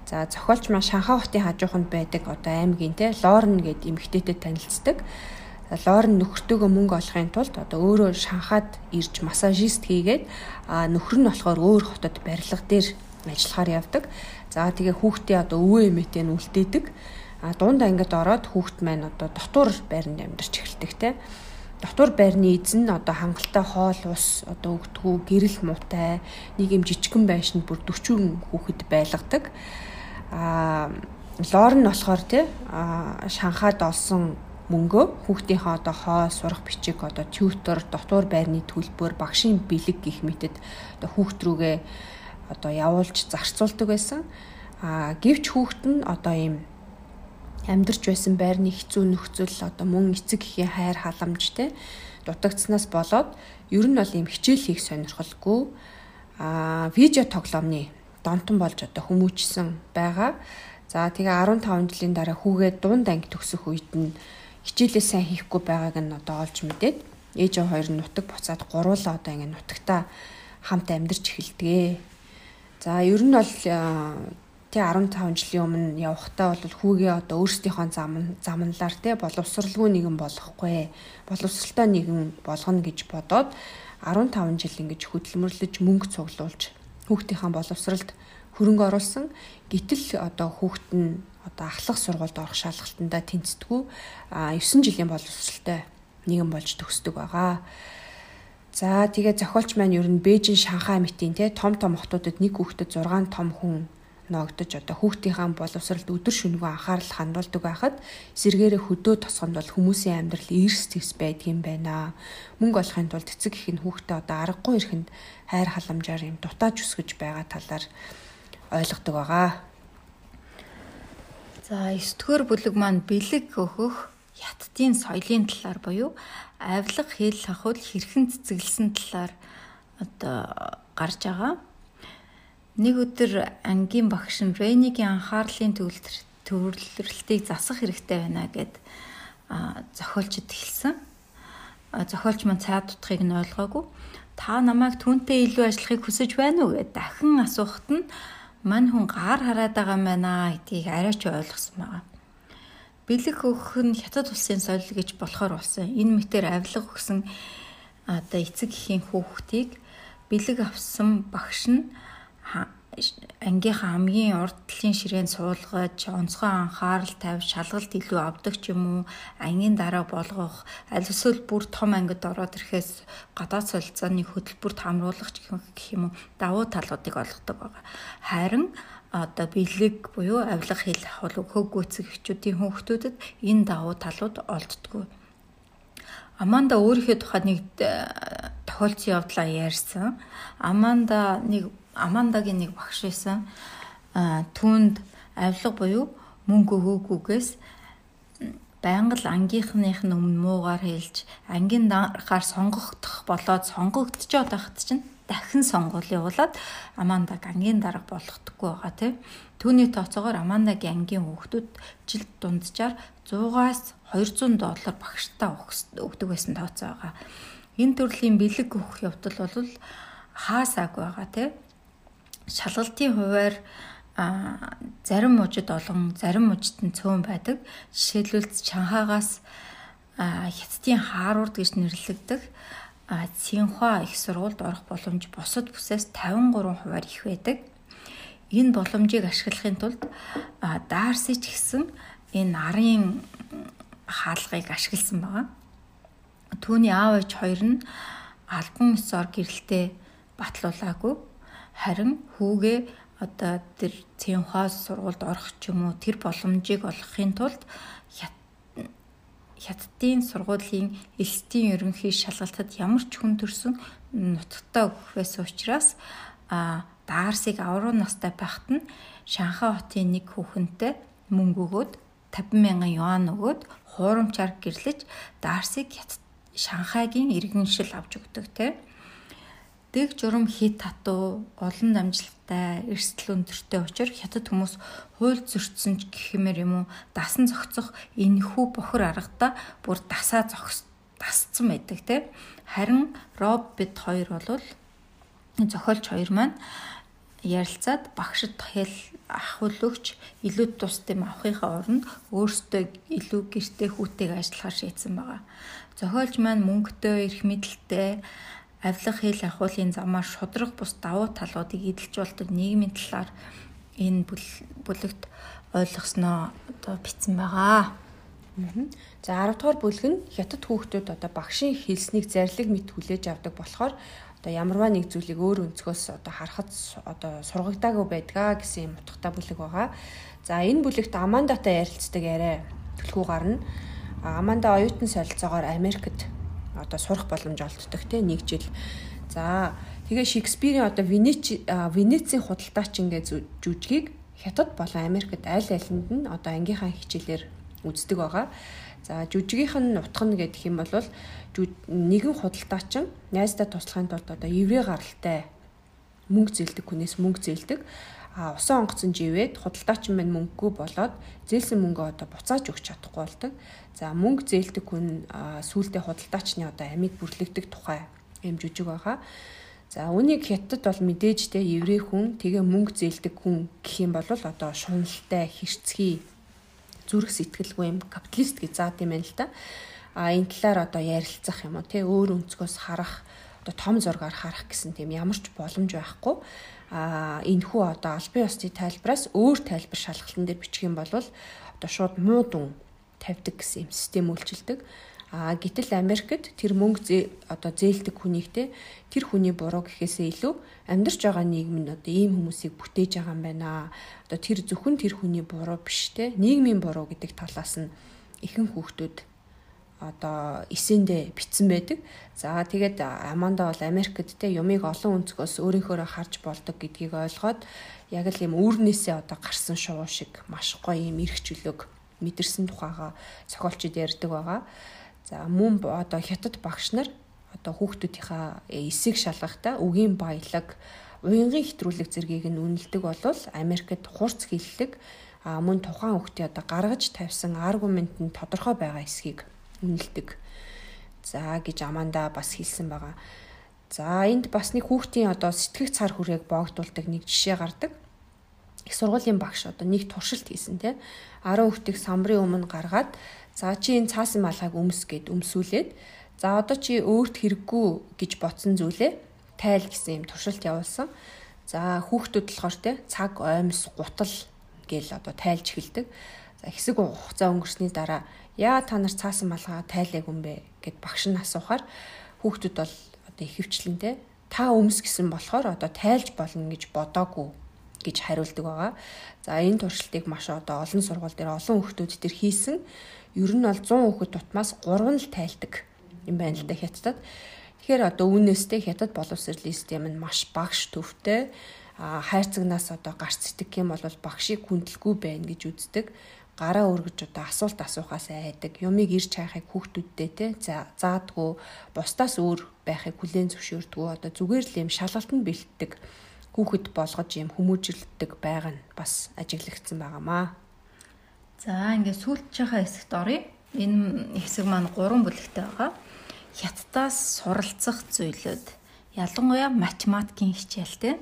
За зохиолч маань Шанхай хотын хажууханд байдаг одоо аймгийн те Лорн гээд эмэгтэйтэй танилцдаг. Лорн нөхөртөөгөө мөнгө олохын тулд одоо өөрөө Шанхайд ирж массажист хийгээд нөхөр нь болохоор өөр хотод барилга дээр ажиллахаар явдаг. За тэгээ хүүхдээ одоо өвөө эмээтэй нь үлдээдэг. А дунд ангид ороод хүүхд маань одоо дотор байранд амьдарч эхэлдэг те дотор байрны эзэн одоо хангалттай хоол ус одоо өгдөггүй гэрэл муутай нэг юм жижигхэн байшинд бүр 40 хүүхэд байлгадаг. А лор нь болохоор тий шанхаад олсон мөнгөө хүүхдийнхээ одоо хоо сурах бичиг одоо тьютер дотор байрны төлбөр багшийн бэлэг гих мэтэд одоо хүүхд рүүгээ одоо явуулж зарцуулдаг байсан. А гэвч хүүхд нь одоо ийм амьдарч байсан байрны хэцүү нөхцөл одоо мөн эцэг эхийн хайр халамж те дутагдсанаас болоод ер нь бол ийм хичээл хийх сонирхолгүй а видео тоглоомны донтон болж одоо хүмүүжсэн байгаа. За тэгээ 15 жилийн дараа хүүгээ дунд анги төгсөх үед нь хичээлээ сайн хийхгүй байгааг нь одоо олж мэдээд ээж хоёр нутаг буцаад гуруулаа одоо ингэ нутагтаа хамт амьдарч эхэлдэг. За ер нь бол тий 15 жилийн өмнө явахтаа бол хүүгээ одоо өөрсдийнхөө зам замналаар тий боловсралгүй нэгэн болохгүй боловсралтай нэгэн болгоно гэж бодоод 15 жил ингэж хөдөлмөрлөж мөнгө цуглуулж хүүхдийнхээ боловсралд хөрөнгө оруулсан гítэл одоо хүүхд нь одоо ахлах сургуульд орох шалгалтандаа тэнцдэггүй 9 жилийн боловсралтай нэгэн болж төгсдөг байгаа. За тэгээ зохиолч маань ер нь Бээжин Шанхай мэтийн те том том хотуудад нэг хүүхдэд 6 том хүн ноогдож одоо хүүхдийнхээ боловсралд өдөр шөнөгүй анхаарал хандуулдаг байхад сэргээрээ хөдөө тосгонд бол хүмүүсийн амьдрал эрс зэвс байдаг юм байна. Мөнгө олохын тулд эцэг их нь хүүхдээ одоо аргагүй ирэхэнд хайр халамжаар юм дутааж өсгөж байгаа талаар ойлгодог байгаа. За 9 дугаар бүлэг маань бэлэг өгөх хятадын соёлын талаар буюу авилга хэл хахуул хэрхэн цэцэглэсэн талаар одоо гарч байгаа. Нэг өдөр ангийн багш нь Рейнигийн анхаарлын төвлөрөлтийг засах хэрэгтэй байна гэд зохиолчд хэлсэн. Зохиолч маань цаад утгыг нь ойлгоогүй. Та намайг түүнтэй илүү ажиллахыг хүсэж байна уу гэд дахин асуухад нь мань хүн гар хараад байгаа юм байна гэдгийг арайч ойлгосон байгаа. Бэлэг өгөх нь хятад улсын соёл гэж болохоор болсон. Энэ мэтэр авилга өгсөн одоо эцэг эхийн хүүхдийг бэлэг авсан багш нь ангийнхаа хамгийн урд талын ширээнд суулгаж онцгой анхаарал тавьж шалгалт илүү авдаг ч юм уу ангийн дараа болгох аль эсвэл бүр том ангид ороод ирэхээс гадаад солилцооны хөтөлбөрт хамруулах гэх юм уу давуу талуудыг олгодог байгаа. Харин одоо бэлэг буюу авилга хэл хол хөгөөцөг эхчүүдийн хүүхдүүдэд энэ давуу талууд олддгүй. Аманда өөрийнхөө тухайд нэг э, тохиолдсон явдлаа ярьсан. Аманда нэг Амандагийн нэг багш байсан. А түүнд авилга буюу мөнгө өгөөгүйгээс байнга л ангийнхных нь өмнө муугаар хэлж ангийн дарахаар сонгогдох болоод сонгогдчиход байхад чинь дахин сонгуул явуулаад Амандаг ангийн дарга болгохдоггүй байгаа тийм. Түүний тооцоогоор Амандагийн ангийн хүүхдүүд жилд дунджаар 100-аас 200 доллар багштаа өгдөг байсан тооцоо байгаа. Энэ төрлийн бэлэг өгөх явдал бол хаасааг байгаа тийм шалгалтын хуваар зарим мужид олон зарим мужид нь цөөн байдаг. Жишээлбэл Чанхагаас хятадын Харвард гэж нэрлэгдэх Цинхуа их сургуульд орох боломж бусад бүсээс 53 хувиар их байдаг. Энэ боломжийг ашиглахын тулд Дарси ч гэсэн энэ нарын хаалгыг ашигласан байгаа. Түүний аав ээж хоёр нь албан ёсоор гэрэлтэй батлуулаагүй харин хүүгээ одоо тэр цэнхоос сургуульд орох ч юм уу тэр боломжийг олгохын тулд хятадын сургуулийн элстийн ерөнхий шалгалтад ямар ч хүн төрсөн нутагтаа өгөх байсан учраас а Дарсыг авруу настай байхад нь Шанхай хотын нэг хүүхэнтэй мөнгө өгөөд 50 мянган юан өгөөд хуурамчаар гэрлэж Дарсыг Шанхайгийн иргэншил авч өгдөг тийм дэг журам хит татуу олон дамжлагтай эрсдэл өндөртэй учраас хятад хүмүүс хууль зөрчсөн ч гэх юм уу дасан зохицох энэхүү бохор аргада бүр дасаа зогс дасцсан байдаг те харин роббит хоёр бол зохиолч хоёр маань ярилцаад багшд хэл ахвал өгч илүү тус дэм авахынхаа оронд өөрсдөө илүү гэртээ хүүтэйг ажиллахаар шийдсэн байгаа. Зохиолч маань мөнгөтэй, эрх мэдэлтэй, авилга хэл ахуулын замаар шудраг бус давуу талуудыг эдэлж болдог нийгмийн талаар энэ бүлэгт ойлгосноо одоо бичсэн байгаа. За 10 дугаар бүлэг нь хятад хүүхдүүд одоо багшийн хэлснийг зарлиг мэд хүлээж авдаг болохоор одоо ямарваа нэг зүйлийг өөр өнцгөөс одоо харахад одоо сургагдаагүй байдгаа гэсэн юм утгатай бүлэг байгаа. За энэ бүлэгт Амандатай ярилцдаг яриа төлхөө гарна. Аманда оюутан солилцоогоор Америкт одоо сурах боломж олддог те нэг жил. За тэгээ Шекспирийн одоо Венец Венецийн худалдаачин гэ жүжигийг Хятад болон Америкт аль алинд нь одоо ангийнхаа хичээлээр үздэг байгаа. За жүжигийнх нь утгана гэдэг юм бол нэгэн худалдаачин найздаа туслахын тулд одоо еврей гаралтай мөнгө зээлдэг хүнээс мөнгө зээлдэг. Усан онгоцон живээд худалдаачин мань мөнгөгүй болоод зээлсэн мөнгөө одоо буцааж өгч чадахгүй болдог. За мөнгө зээлдэг хүн сүүлдээ худалдаачны одоо амийг бүрлэгдэг тухай юм жүжиг байгаа. За үнийг хятад бол мэдээж те еврей хүн тэгээ мөнгө зээлдэг хүн гэх юм бол одоо шуналтай хэрцгий зүрх сэтгэлгүй юм капиталист гэж заад юм байна л да. А энэ талаар одоо ярилцах юм уу тий өөр өнцгөөс харах одоо том зургаар харах гэсэн тийм ямар ч боломж байхгүй. А энэ хүү одоо албан ёсны тайлбараас өөр тайлбар шалгалтын дээр бичих юм бол одоо шууд муу дүн тавьдаг гэсэн юм систем үйлчилдэг. А гэтэл Америкт тэр мөнгө одоо зээлдэг хүнийгтэй тэр хүний буруу гэхээсээ илүү амьдарч байгаа нийгэм нь одоо ийм хүмүүсийг бүтээж байгаа юм байна. Одоо тэр зөвхөн тэр хүний буруу биш те нийгмийн буруу гэдэг талаас нь ихэнх хүүхдүүд одоо эсэндээ битсэн байдаг. За тэгээд Аманда бол Америкт те юмыг олон өнцгөөс өөрийнхөө харж болдог гэдгийг ойлгоод яг л юм үүрнээсээ одоо гарсан шувуу шиг маш гоё юм эрх чөлөөг мэдэрсэн тухайга зохиолчид ярьдаг байгаа. За мөн одоо хятад багш нар одоо хүүхдүүдийнхаа эсийг шалгахдаа үгийн баялаг, уянгийн хэтрүүлэг зэргийг нь үнэлдэг болвол Америкт хурц хиллэг мөн тухайн хүүхдээ одоо гаргаж тавьсан аргумент нь тодорхой байгаа эсхийг үнэлдэг. За гэж Аманда бас хэлсэн байгаа. За энд бас нэг хүүхдийн одоо сэтгэх цар хүрээг боогдуулдаг нэг жишээ гардаг. Их сургуулийн багш одоо нэг туршилт хийсэн тий. 10 хүүхдийг самбарын өмнө гаргаад За чи энэ цаасан малгайг өмс гэд өмсүүлээд за одоо чи өөрт хэрэггүй гэж ботсон зүйлээ тайл гэсэн юм туршилт явуулсан. За хүүхдүүд болохоор те цаг оймс гутал гэл одоо тайлж эхэлдэг. За хэсэг хугацаа өнгөрсний дараа яа та нар цаасан малгай тайлаг юм бэ гэд багш нь асуухаар хүүхдүүд бол одоо ихэвчлэн те та өмс гэсэн болохоор одоо тайлж болно гэж бодоогүй гэж хариулдаг байгаа. За энэ туршилтыг маш одоо олон сургууль дээр олон хүүхдүүд төр хийсэн ер нь бол 100 хүүхэд тутмаас 3 л тайлдаг юм байна л да хятадд. Тэгэхээр одоо үүнээстэй хятад боловсролын систем нь маш багш төвтэй а хайрцагнаас одоо гарч сэтг юм бол багшийг хүндэлгүй байна гэж үздэг гараа өргөж одоо асуулт асуухаас айдаг юмыг ирж хайхыг хүүхдүүдтэй те заадгүй бусдаас өөр байхыг хүлээн зөвшөөрдгөө одоо зүгээр л юм шалгалтанд бэлтдэг хүүхэд болгож юм хүмүүжүүлдэг байгаа нь бас ажиглагдсан байгаамаа. За ингээд сүүлчийнхаа хэсэгт оръё. Энэ хэсэг маань 3 бүлэгтэй байгаа. Хятадаас суралцах зүйлүүд ялангуяа математикийн хичээлтэй.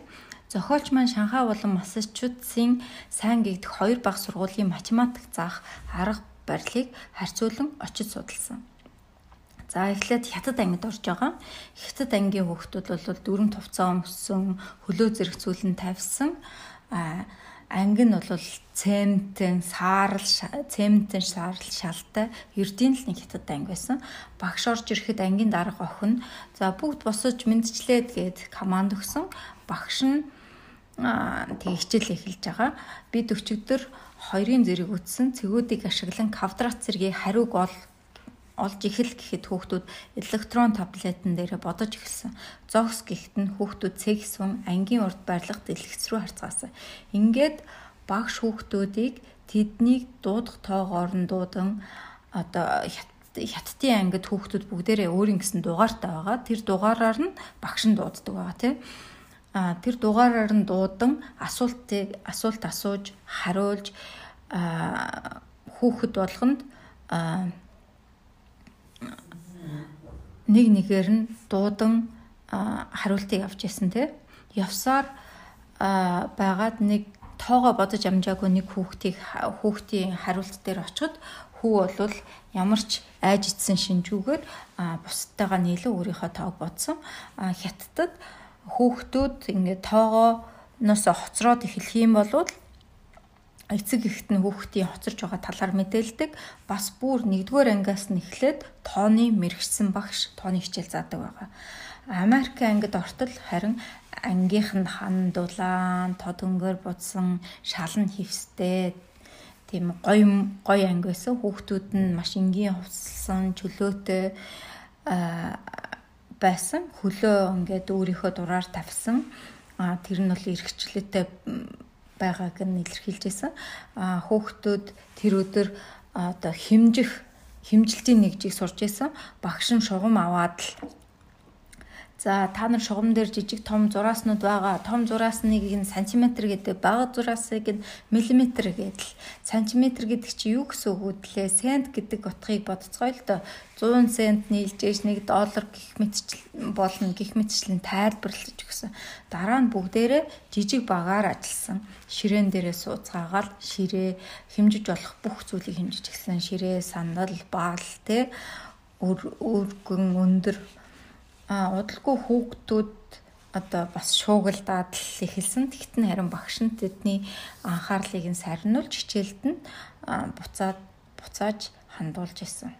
Зохиолч маань Шанхай болон Массачусетсын сайн гэгдэх хоёр баг сургуулийн математик заах арга барилыг харьцуулан очиж судалсан. За эхлээд хятад ангид орж байгаа. Хятад ангийн хүүхдүүд бол дүрм тувцаа өмссөн, хөлөө зэрэгцүүлэн тавьсан анги нь бол цементэн саарл цементэн саарл шалтай ердийн л нэг хятад анги байсан. Багш орж ирэхэд ангийн дарга охин за бүгд босож мэдчлээд гээд команд өгсөн. Багш нь тэг хичээл эхэлж байгаа. Бид өчигдөр хоёрын зэрэг үтсэн цэгүүдийг ашиглан квадрат зэргийн хариуг ол олж ихэл гэхэд хүүхдүүд электрон таблетэн дээр бодож эхэлсэн. Зогс гэхэд нь хүүхдүүд цэгсвэн ангийн урд барилга дэлгэц рүү харцгаасан. Ингээд багш хүүхдүүдийг тэднийг дуудах тоогоор нь дуудан одоо хятадын ангид хүүхдүүд бүгдээрээ өөрийн гэсэн дугаартай байгаа. Тэр дугаараар нь багш нь дууддаг байгаа тийм. Тэр дугаараар нь дуудан асуултыг асуулт асууж хариулж хүүхэд болгонд нэг нэгээр нь дуудан хариултыг авч ясан те. Явсаар байгаад нэг тоогоо бодож амжаагүй нэг хүүхдийг хүүхдийн хариулт дээр очиход хүү бол ямар ч айж ицсэн шинжүүгээр бусдтайгаа нийлэн өөрийнхөө тоог бодсон. Хятадд хүүхдүүд ингээд тоогооноос хоцроод эхлэх юм бол эцэг ихт нь хүүхдийн хоцорж байгаа талаар мэдээлдэг. Бас бүр 1-р ангиас нь эхлээд тооны мэрэгсэн багш тооны хичээл заадаг байгаа. Америк ангид ортол харин ангийнх нь хан дулаан, тод өнгөөр будсан, шалан хевстэй тийм гоё гоё анги байсан. Хүүхдүүд нь маш энгийн хувцсан, чөлөөтэй байсан. Хөлөө ингээд өөрийнхөө дураар тавьсан. А тэр нь бол эргчлээтэй байгааг нь илэрхийлж байсан. А хүүхдүүд тэр өдөр одоо химжих химжилтийн нэгжийг сурж байсан. Багш нь шугам аваад л За та нар шугам дээр жижиг том зурааснууд байгаа. Том зураасныг нь сантиметр гэдэг, бага зураасыг нь миллиметр гэдэг. Сантиметр гэдэг чи юу гэсэн үг вэ? Сент гэдэг утгыг бодцгоё л доо. 100 сент нийлж ээж 1 доллар гих мэтчил болно. Гих мэтчлэн тайлбарлаж өгсөн. Дараа нь бүгдээрээ жижиг багаар ажилласан. Ширээн дээрээ сууцгаагаал ширээ хэмжиж болох бүх зүйлийг хэмжиж гисэн. Ширээ, сандал, баал те өргөн өндөр удалгүй хүүхдүүд одоо бас шуугилдаад л эхэлсэн. Тэгтэн харин багш нь тэдний анхаарлыг нь сарниулж хичээлд нь буцаад буцааж хандуулж исэн.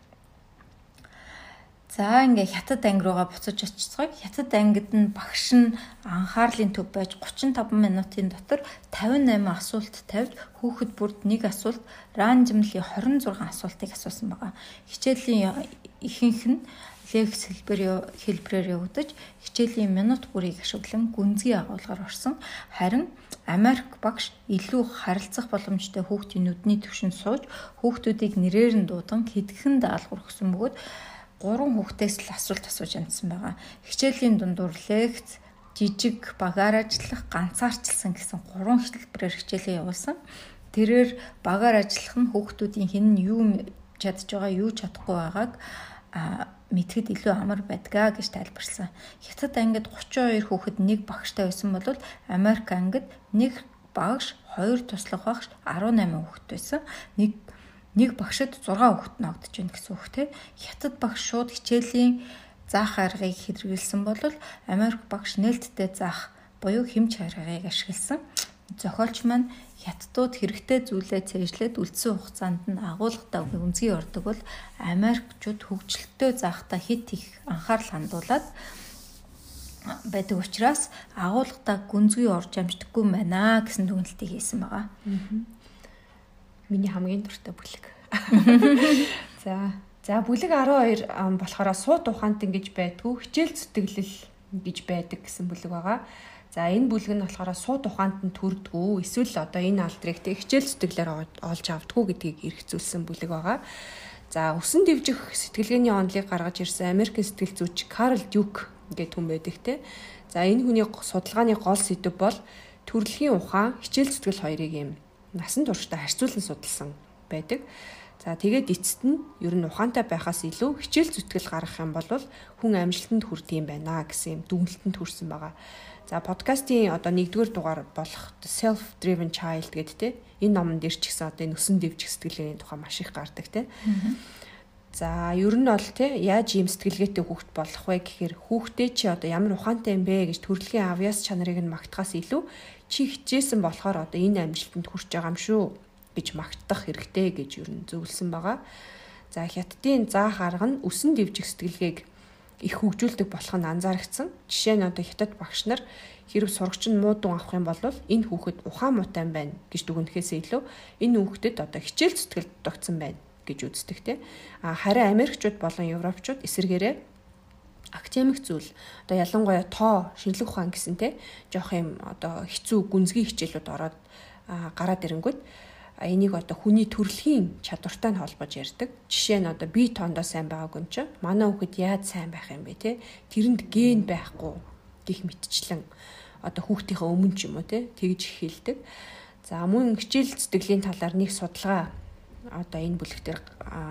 За ингээ хятад анги руугаа буцаж очицгоо. Хятад ангид нь багш нь анхаарлын төв байж 35 минутын дотор 58 асуулт тавьж хүүхэд бүрд нэг асуулт randomly 26 асуултыг асуусан байгаа. Хичээлийн ихэнх нь лекц хэлбэр хэлбрээр явагдаж хичээлийн минут бүрийг ашиглан гүнзгий агуулгаар орсон. Харин Америк багш илүү харилцах боломжтой хүүхдийн нүдний түвшинд сууж хүүхдүүдийг нэрээр нь дуудан хэдхэн даалгавар өгсөн бөгөөд гурван хүүхдээс л асуулт асууж амжсан байгаа. Хичээлийн дундуур лекц жижиг багаар ажиллах ганцаарчлсан гэсэн гурван хэлбэрээр хичээлээ явуулсан. Тэрээр багаар ажиллах нь хүүхдүүдийн хэн нь юу чадж байгаа, юу чадахгүй байгааг мэдхэд илүү амар байдгаа гэж тайлбарлсан. Хятад ангид 32 хүүхэд нэг багштай байсан бол Америк ангид нэг багш, хоёр туслах багш 18 хүүхэд байсан. Нэг нэг багшид 6 хүүхэд ногдож байна гэсэн үг те. Хятад багш шууд хичээлийн заах аргыг хэрэгжилсэн бол Америк багш нээлттэй заах буюу хэмж аргыг ашигласан. Зохиолч маань хятадууд хэрэгтэй зүйлээ цээжлээд үлдсэн хугацаанд нь агуулгатай үнцгий ордог бол Америкчууд хөгжилтөө заахта хит их анхаарал хандуулад байдаг учраас агуулгатай гүнзгий орж амждаггүй байна гэсэн дүгнэлтийг хийсэн байгаа. Миний хамгийн дуртай бүлэг. За За бүлэг 12 болохоор сууд ухаант ингэж байдгүй хичээл зүтгэлэл гэж байдаг гэсэн бүлэг байгаа. За энэ бүлэг нь болохоор сууд ухаанд нь төрдгөө эсвэл одоо энэ алдрыг тэг хичээл зүтгэлээр олж авдггүй гэдгийг эргцүүлсэн бүлэг байгаа. За өсөн дэвжих сэтгэлгээний онолыг гаргаж ирсэн Америкийн сэтгэл зүйч Карл Дюк гэдэг хүн байдаг те. За энэ хүний судалгааны гол сэдэв бол төрөлхийн ухаан, хичээл зүтгэл хоёрыг юм насан туршдаа харьцуулан судалсан байдаг. За тэгээд эцэст нь ер нь ухаантай байхаас илүү хичээл зүтгэл гаргах юм бол хүн амжилтанд хүрдэг юм байна гэсэн юм дүгнэлтэнд хүрсэн байгаа. За подкастын одоо нэгдүгээр дугаар болох self driven child гэдэг те энэ номон дээр ч гэсэн одоо энэ өсөн дэвжих сэтгэлгээний тухай маш их гардаг те. За ер нь бол те яаж ийм сэтгэлгээтэй хүүхэд болох вэ гэхээр хүүхдээ чи одоо ямар ухаантай юм бэ гэж төрөлхийн авьяас чанарыг нь магтахаас илүү чи хичээсэн болохоор одоо энэ амжилтанд хүрч байгаа юм шүү гэж магтах хэрэгтэй гэж ер нь зөвлөсөн байгаа. За хятадын заах арга нь өсөн дэвжих сэтгэлгээг их хөгжүүлдэг болох нь анзаарэгдсэн. Жишээ нь одоо хятад багш нар хэрэг сурагч нь муудун авах юм бол энэ хүүхэд ухаан муутай байна гэж дүгнэхээс илүү энэ хүүхдэд одоо хичээл зүтгэл тогтсон байна гэж үздэг те. А харин Америкчууд болон Европчууд эсэргээрээ академик зүйл одоо ялангуяа тоо шинжлэх ухаан гэсэн те жоох юм одоо хэцүү гүнзгий хичээлүүд ороод гараад ирэнгүүт энийг одоо хүний төрөлхийн чадвартай нь холбож ярьдаг. Жишээ нь одоо би тоондоо сайн байгаагүй юм чинь манай хүүхэд яаж сайн байх юм бэ те? Тэрэнд ген байхгүй гих мэтчлэн одоо хүүхдийнхээ өмнө ч юм уу те тэгж хэлдэг. За мөн хичээл зүтгэлийн талаар нэг судалгаа одоо энэ бүлэг дээр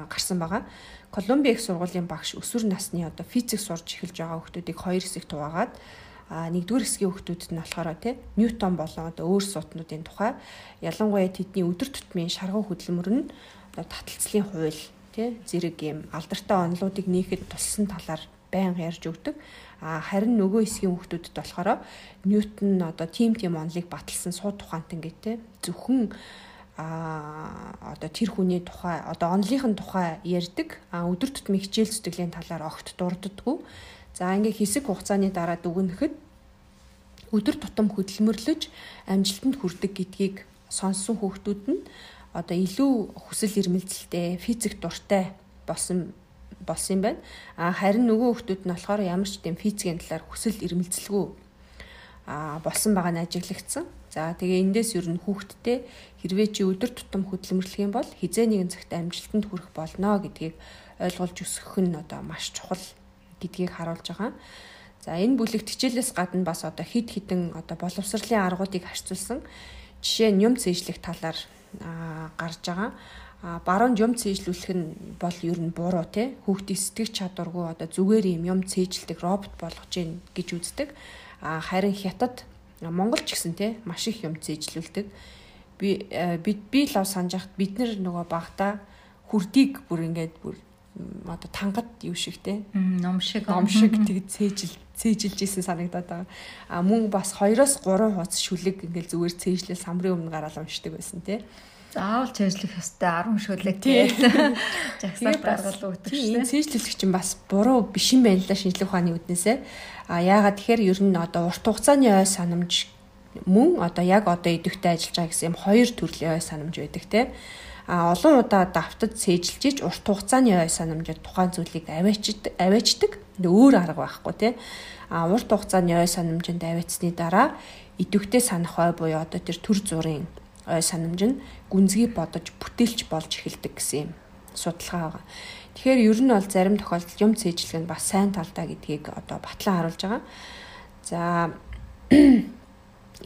гарсан байгаа. Колумби их сургуулийн багш өсвөр насны одоо физик сурж эхэлж байгаа хүүхдүүдийг хоёр хэсэгт хуваагаад нэгдүгээр хэсгийн хүүхдүүдэд нь болохоор тий Ньютон болон одоо өөр сууднуудын тухай. Ялангуяа тэдний өдөр тутмын шаргуу хөдөлмөр нь одоо таталцлын хууль тий зэрэг юм алдартай онолуудыг нээхэд туссан талаар байнга ярьж өгдөг. А харин нөгөө хэсгийн хүүхдүүдэд болохоор Ньютон одоо тим тим онолыг баталсан сууд тухаантай гэдэг зөвхөн а одоо тэр хүний тухай одоо онлынхын тухай ярьдаг. А өдөр тутмын хичээл зүтгэлийн талаар огт дурддаггүй За ингээ хэсэг хугацааны дараа дүгнэхэд өдөр тутам хөдөлмөрлөж амжилтанд хүрдэг гэдгийг сонссон хүүхдүүд нь одоо илүү хүсэл эрмэлзэлтэй, физик дуртай болсон болсон юм байна. А харин нөгөө хүүхдүүд нь болохоор ямар ч тийм физикийн талаар хүсэл эрмэлзэлгүй а болсон байгаа нь ажиглагдсан. За тэгээ эндээс ер нь хүүхдтэй хэрвээ чи өдөр тутам хөдөлмөрлөх юм бол хизээ нэгэн цагт амжилтанд хүрэх болно гэдгийг ойлгуулж өсгөх нь одоо маш чухал гэдгийг харуулж байгаа. За энэ бүлэгт хичээлээс гадна бас одоо хид хідэн одоо боловсролын аргуудыг харьцуулсан жишээ нь юм цээжлэх талаар гарч байгаа. А баруун юм цээжлүүлэх нь бол ер нь буруу те хүүхдийн сэтгэх чадваргүй одоо зүгээр юм юм цээжилдэг робот болгож гин гэж үздэг. А харин хятад Монгол ч гэсэн те маш их юм цээжлүүлдэг. Би би би лав санджахт бид нар нөгөө багта хүрдийг бүр ингээд бүр одоо тангад юу шиг те ном шиг ном шиг тэг цээжил цээжилж исэн санагдаад байгаа. А мөн бас 2-оос 3 хуудас шүлэг ингээл зүгээр цээжлэл самрын өмнө гараад уншдаг байсан те. Заавал цээжлэх ёстой 10 шүлэг те. Жагсаал даргал өгдөг шээ. Энэ цээжлэлч чинь бас буруу биш юм байна л шинжлэх ухааны үднээсээ. А яагаад тэгэхээр ер нь одоо урт хугацааны ой санамж мөн одоо яг одоо идэвхтэй ажиллаж байгаа гэсэн юм хоёр төрлийн ой санамж байдаг те а олон удаа давтад цээжилж урт хугацааны ой санамжид тухайн зүйлийг аваачдаг аваачдаг өөр арга байхгүй тий а урт хугацааны ой санамжинд аваачсны дараа идэвхтэй санах ой буюу одоо тэр төр зургийн ой санамж нь гүнзгий бодож бүтээлч болж эхэлдэг гэсэн юм судалгаа байгаа. Тэгэхээр ер нь бол зарим тохиолдолд юм цээжлэх нь бас сайн талдаа гэдгийг одоо батлан харуулж байгаа. За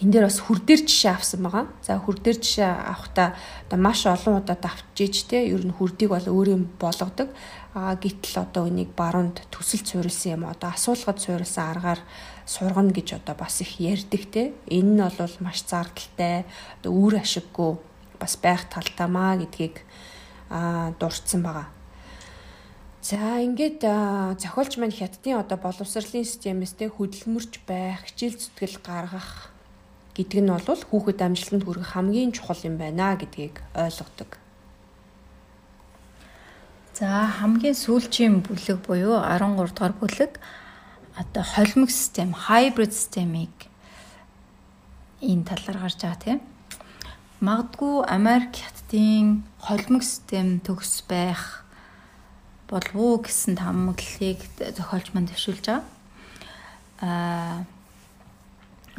энэ дээр бас хүрдээр жишээ авсан байгаа. За хүрдээр жишээ авахдаа одоо маш олон удаа давтжиж те ер нь хүрдийг бол өөрийн болгодог. А гítэл одоо үнийг баруунд төсөл цуурилсан юм одоо асуулгад цуурилсан аргаар сургана гэж одоо бас их ярьдаг те. Энэ нь бол маш зардалтай одоо үр ашиггүй бас байх талтамаа гэдгийг а дурдсан байгаа. За ингээд зохиолч маань хятадын одоо боловсролын системээс те хөдөлмөрч байх, хичээл зүтгэл гаргах гэдэг нь бол хүүхэд амжилтанд хүрэх хамгийн чухал юм байна гэдгийг ойлгодог. За хамгийн сүүлчийн бүлэг буюу 13 дугаар бүлэг одоо холимог систем, hybrid системийг энэ талаар гарч байгаа тийм. Магадгүй Америк хятадын холимог систем төгс байх болов уу гэсэн таамаглалыг зохиолч манд төвшүүлж байгаа. Аа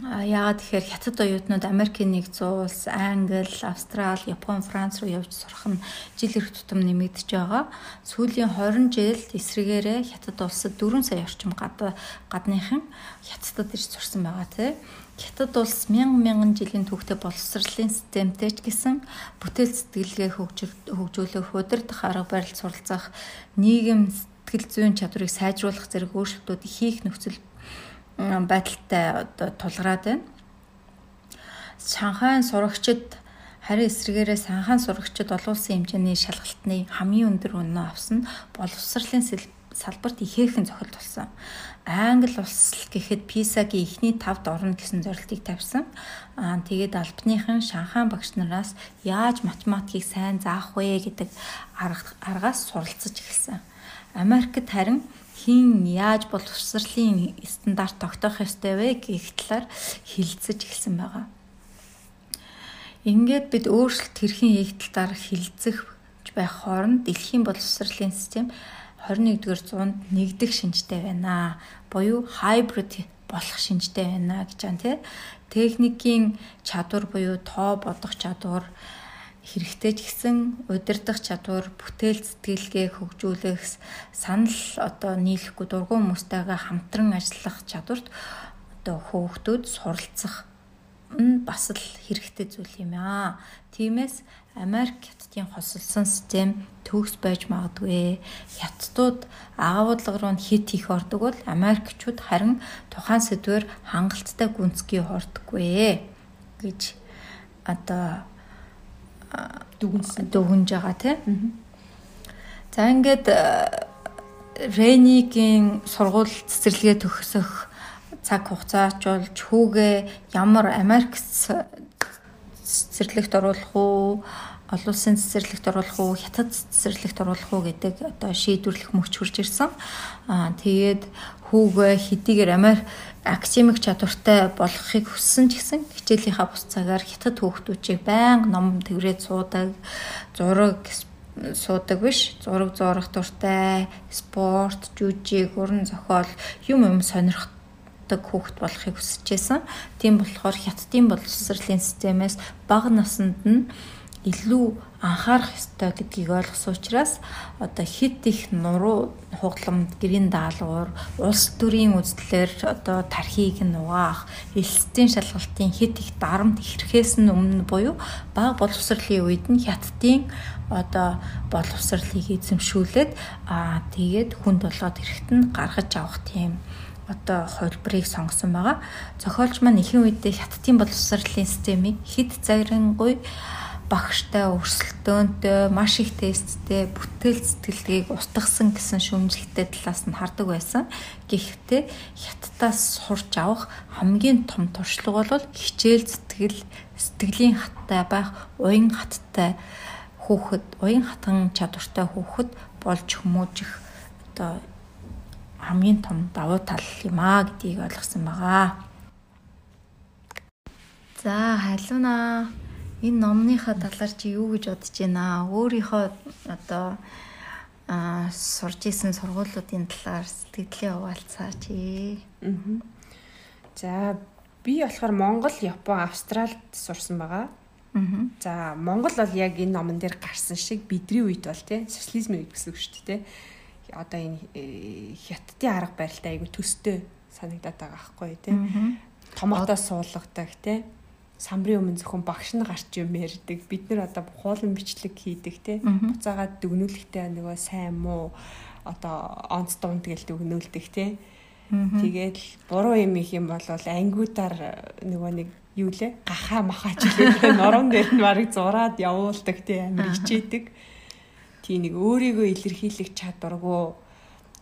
Яагаад тэгэхээр хятад оюутнууд Америкийн нэгдсэн улс, Англи, Австрали, Япон, Франц руу явж сурах нь жил ирэх тутам нэмэгдэж байгаа. Сүүлийн 20 жилд эсрэгээрээ хятад улсад 4 сая орчим гад гадныхан хятадд ирж сурсан байгаа тий. Хятад улс мянган мянган жилийн түүхтэй боловсролын системтэй ч гэсэн бүтээл сэтгэлгээ хөгжүүлэх, удирдах арга барил суралцах, нийгэм сэтгэл зүйн чадварыг сайжруулах зэрэг өөрчлөлтүүд хийх нөхцөл байдалтай одоо тулгараад байна. Шанхайн сурагчид харин эсрэгээрээ санхайн сурагчид олон улсын хэмжээний шалгалтны хамгийн өндөр үнэ авсан боловсролын салбарт ихээхэн зохиол болсон. Англи улс гэхэд PISA-гийн эхний 5-д орно гэсэн зорилтыг тавьсан. Аа тэгээд албаныхан Шанхайн багш нараас яаж математикийг сайн заах вэ гэдэг аргаас суралцж эхэлсэн. Америкт харин хин яаж боловсролын стандарт тогтоох ёстой вэ гэх талаар хилцэж эхэлсэн байгаа. Ингээд бид өөрчлөлт хэрхэн хийх талаар хилцэх байх хооронд дэлхийн боловсролын систем 21-р зуунд нэгдэх шинжтэй байна. Буюу hybrid болох шинжтэй байна гэж байна тий. Техникийн чадвар буюу тоо бодох чадвар хэрэгтэй ч гэсэн удирдах чадвар, бүтээл сэтгэлгээ хөгжүүлэх, санал одоо нийлэхгүй дургуун хүмүүстэйгээ хамтран ажиллах чадварт одоо хөөхтүүд суралцах нь бас л хэрэгтэй зүйл юм аа. Тиймээс Америк хятадын хосолсон систем төгс байж магадгүй. Хятадууд агуулга руу хит их ордог бол Америкчууд харин тухайн сэдвэр хангалттай гүнзгий хордоггүй гэж одоо дүгнсэн дүгнж байгаа тийм. За ингээд Ренигийн сургууль цэцэрлэгээ төгсөх цаг хугацаач болж хүүгээ ямар Америк цэцэрлэгт оруулах уу олон улсын цэцэрлэгт оруулах уу хятад цэцэрлэгт оруулах уу гэдэг одоо шийдвэрлэх мөч хурж ирсэн. Аа тэгээд хүүгээ хэдийгээр Америк академик чадвартай болгохыг хүссэн ч гэсэн хичээлийнхаа бус цагаар хятад хүүхдүүдийг байнга ном тэрврээд суудаг, зураг суудаг биш зураг зурах дуртай спорт жүжиг уран зохиол юм юм сонирхдаг хүүхд болохыг хүсэжсэн. Тийм болохоор хятадын боловсролын системээс бага наснд нь илүү анхаарах ёстой гэдгийг ойлгосон учраас одоо хит их нуруу хугламд гэрийн даалгавар улс төрийн үзлэлээр одоо тархийг нь угаах элсдийн шалгалтын хит их дарамт ихэхээс нь өмнө буюу бага боловсролын үед нь хятадын одоо боловсролыг эзэмшүүлээд аа тэгээд хүнд болгоод эрэхт нь гаргаж авах тийм одоо хувилбарыг сонгосон байгаа. Зохиолч маань ихэнх үедээ хятадын боловсролын системийг хэд загрангуй багштай өрсөлдөөнтэй маш их тесттэй бүтээл сэтгэлгээг устгасан гэсэн шүүмжлэлтэй талаас нь хардаг байсан. Гэхдээ хятадаас сурч авах хамгийн том туршлага бол хичээл сэтгэл сэтгэлийн хаттай байх, уян хаттай хүүхэд, уян хатан чадвартай хүүхэд болж хүмүүжих одоо хамгийн том давуу тал юм а гэдгийг ойлгосон байгаа. За, халуунаа энэ номныхаа талаар чи юу гэж бодож байна? Өөрийнхөө одоо а сурж исэн сургуулиудын талаар сэтгэлээ хуваалцаач. Аа. За би болохоор Монгол, Япон, Австралид сурсан байгаа. Аа. За Монгол бол яг энэ номон дээр гарсан шиг бидний үед бол тий социализмын үед гэсэн үг шүү дээ. Одоо энэ э, хятадын арга барилтай айгу төстэй санагдаад байгаа байхгүй тий. Томоотоо суулгадаг тий самбарын өмнө зөвхөн багш нь гарч юм ярьдаг. Бид нэр одоо хуулан бичлэг хийдэг те. Буцаагаад дүгнүүлэхдээ нөгөө сайн муу одоо онц дунд гэл дүгнүүлдэг те. Тэгээд буруу юм их юм бол ангиудаар нөгөө нэг юу лээ гахаа махаач лээ норон дээр нь барыг зураад явуулдаг те амир хичээдэг. Тий нэг өөрийгөө илэрхийлэх чадваргүй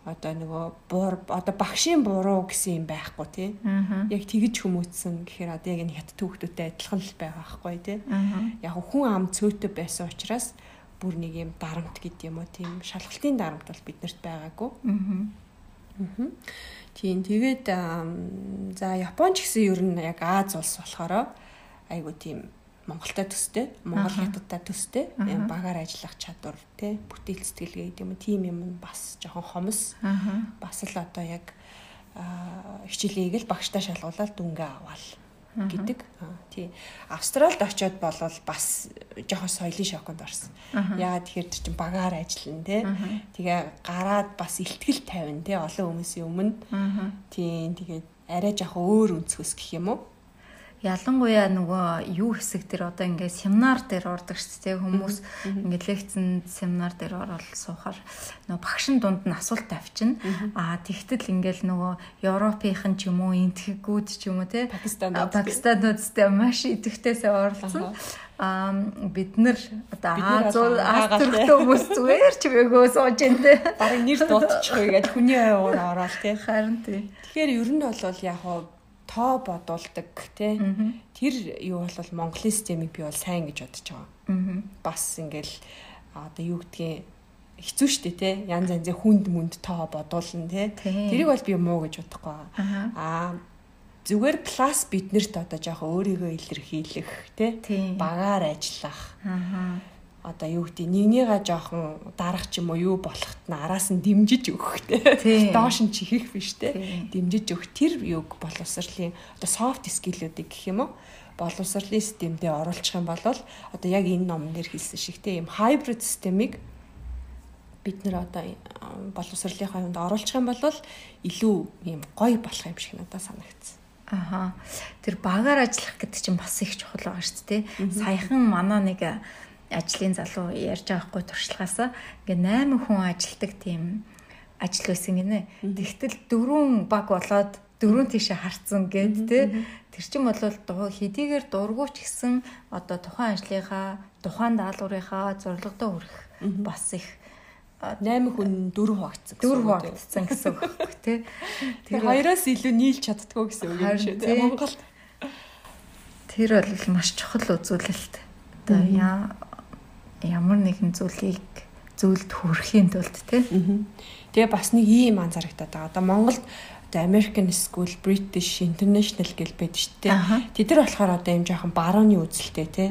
одоо нөгөө буур одоо багшийн буруу гэсэн юм байхгүй тий. Яг тэгж хүмүүцсэн гэхээр одоо яг энэ хят түүхтүүтэй адилхан л байгаа байхгүй тий. Яг хүн ам цөөтэй байсан учраас бүр нэг юм дарамт гэдэг юм уу тийм шалгалтын дарамт бол биднэрт байгаагүй. Аа. Тийм тэгээд за Японч гэсэн ер нь яг Аз улс болохоор айгу тийм Монголтой төстэй, Монгол хятадтай төстэй багаар ажиллах чадвар тий бүтээл сэтгэлгээ гэдэг юм тийм юм бас жоохон хомс. Бас л одоо яг хичээлийг л багштай шалгуулаад дүнгээ аваал гэдэг. Тий. Австралид очиод болвол бас жоохон соёлын шоконд орсон. Яагаад тэгэхээр чинь багаар ажиллана тий. Тэгээ гараад бас ихтгэл тавина тий олон хүмүүсийн өмнө. Тий. Тэгээд арай жоохон өөр өнцгөөс гэх юм уу ялангуяа нөгөө юу хэсэг тэр одоо ингээд семинар дээр ордог шүү дээ хүмүүс ингээд лекцэн семинар дээр ороод суухаар нөгөө багшин дунд нь асуулт тавьчихна. Аа тэгтэл ингээд нөгөө европынхан ч юм уу энтгэгүүд ч юм уу те Пакистанууд. Пакистануудтай маш идэвхтэйсээ оролцсон. А бид нар одоо Азууд Аз төрхтэй хүмүүс зүгээр ч бэгөө сууж ин тэ барыг нэр дуутчихгүй гэж хүний аягаар ороод те харин тий. Тэгэхээр ер нь бол яг тоо бодуулдаг тий. Тэр юу бол Монголын системийг би бол сайн гэж бодож байгаа. Бас ингээл одоо юу гэдгийг хэцүү шттэ те янз янзын хүнд мүнд тоо бодуулна те тэрийг бол би муу гэж бодохгүй аа. Зүгээр плюс биднэрт одоо жоохон өөрийгөө илэрхийлэх те багаар ажиллах одоо юу гэдэг нэгнийгаа жоохон дарах ч юм уу юу болохт нь араас нь дэмжиж өгөх те. Доош нь чихэх биш те. Дэмжиж өгөх. Тэр юг боловсролын одоо софт скиллүүдийг гэх юм уу? Боловсролын системдээ оруулах юм бол одоо яг энэ номон дээр хэлсэн шиг тийм hybrid системийг бид нэр одоо боловсролынхаа юунд оруулах юм бол илүү ийм гоё болох юм шиг надад санагдсан. Аха. Тэр багаар ажиллах гэдэг чинь бас их чухал байгаа шүү дээ. Саяхан манай нэг ажлын залуу ярьж байгаа хгүй туршлагаасаа ингээ 8 хүн ажилдаг тийм ажил байсан гинэ. Тэгтэл дөрвөн баг болоод дөрвөн тийшээ харцсан гэд тэ. Тэр чинь бол хэдийгээр дургуйч гэсэн одоо тухайн ажлынхаа тухайн даалгаврынхаа зорилгодоо хүрэх бас их 8 хүн 4 хуваагдсан. 4 хуваагдсан гэсэн үг байхгүй тий. Тэгээ хоёроос илүү нийлж чаддгүй гэсэн үг юм шүү тий. Монголд тэр бол маш чухал үзүүлэлт. Одоо яа ямар нэгэн зүйлийг зүйлд хүрэхийн тулд тий. Тэгээ бас нэг ийм анзаарэгдаад байгаа. Одоо Монголд одоо American School, British International гэж байдаг шүү дээ. Тэд нар болохоор одоо юм жоохон барууны үзэлтэй тий.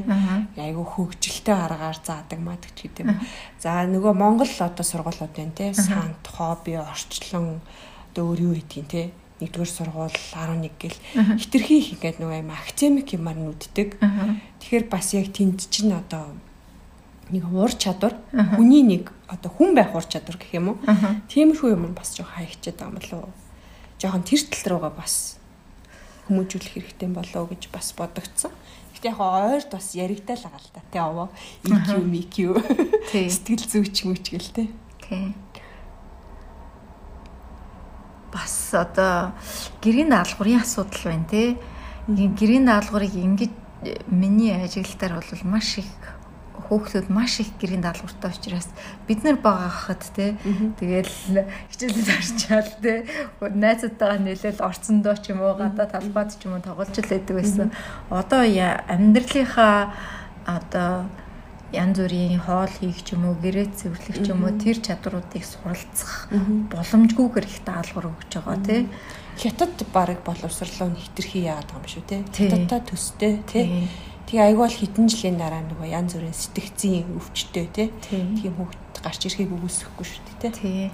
Айгу хөгжилтэй аргаар заадаг мадаг ч гэдэм. За нөгөө Монгол одоо сургуулиуд байна тий. Сант, хобби, орчлон одоо өөр юу гэдгийг тий нэгдүгээр сургууль 11 гэл хитрхи их ингээд нөгөө юм академик юмар нүддэг. Тэгэхээр бас яг тэнд чинь одоо нэг уур чадвар хүний нэг одоо хүн байх уур чадвар гэх юм уу. Тиймэрхүү юм бас жоох хаягчаад байгаа юм болов жоохон тэр тал руугаа бас хүмүүжүүлэх хэрэгтэй болоо гэж бас бодогдсон. Гэтэ яг ойрд бас яригдал байгаа л да. Тэ овоо EQ, MQ сэтгэл зүйч мүч гэл тэ. Тий. Бас одоо гэрийн даалгаврын асуудал байна те. Гэрийн даалгаврыг ингэж миний ажиглалтаар бол маш их хүүхдүүд маш их гэрийн даалгавартай учраас бид нар байгаа хахад те тэгэл хичээлд орчаал те найзуудтайгаа нэлээл орцондоо ч юм уу гадаа талбайд ч юм уу тоглож л байдаг байсан. Одоо амьдралынхаа одоо янз бүрийн хоол хийх ч юм уу гэрээ цэвэрлэх ч юм уу тэр чадруудыг суралцах боломжгүйгээр их даалгавар өгч байгаа тий хятад барыг боловсрлоо хитрхи яагаад байгаа юм шүү тий. Хятадтай төстэй тий Тэгээ айгуул хитэн жилийн дараа нөгөө янз бүрийн сэтгцийн өвчтөй тийм хүүхд гарч ирэхийг үгүйсэхгүй шүү дээ тий.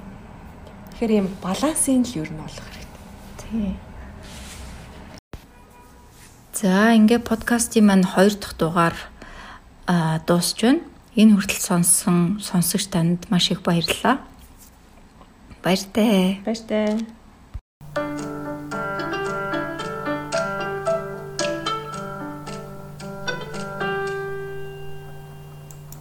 Тэгэхээр ийм балансын л ер нь олох хэрэгтэй. Тий. За ингээ подкастын маань 2 дахь дугаар а дуусч байна. Энэ хүртэл сонссон сонсогч танд маш их баярлалаа. Баяртай. Баяртай.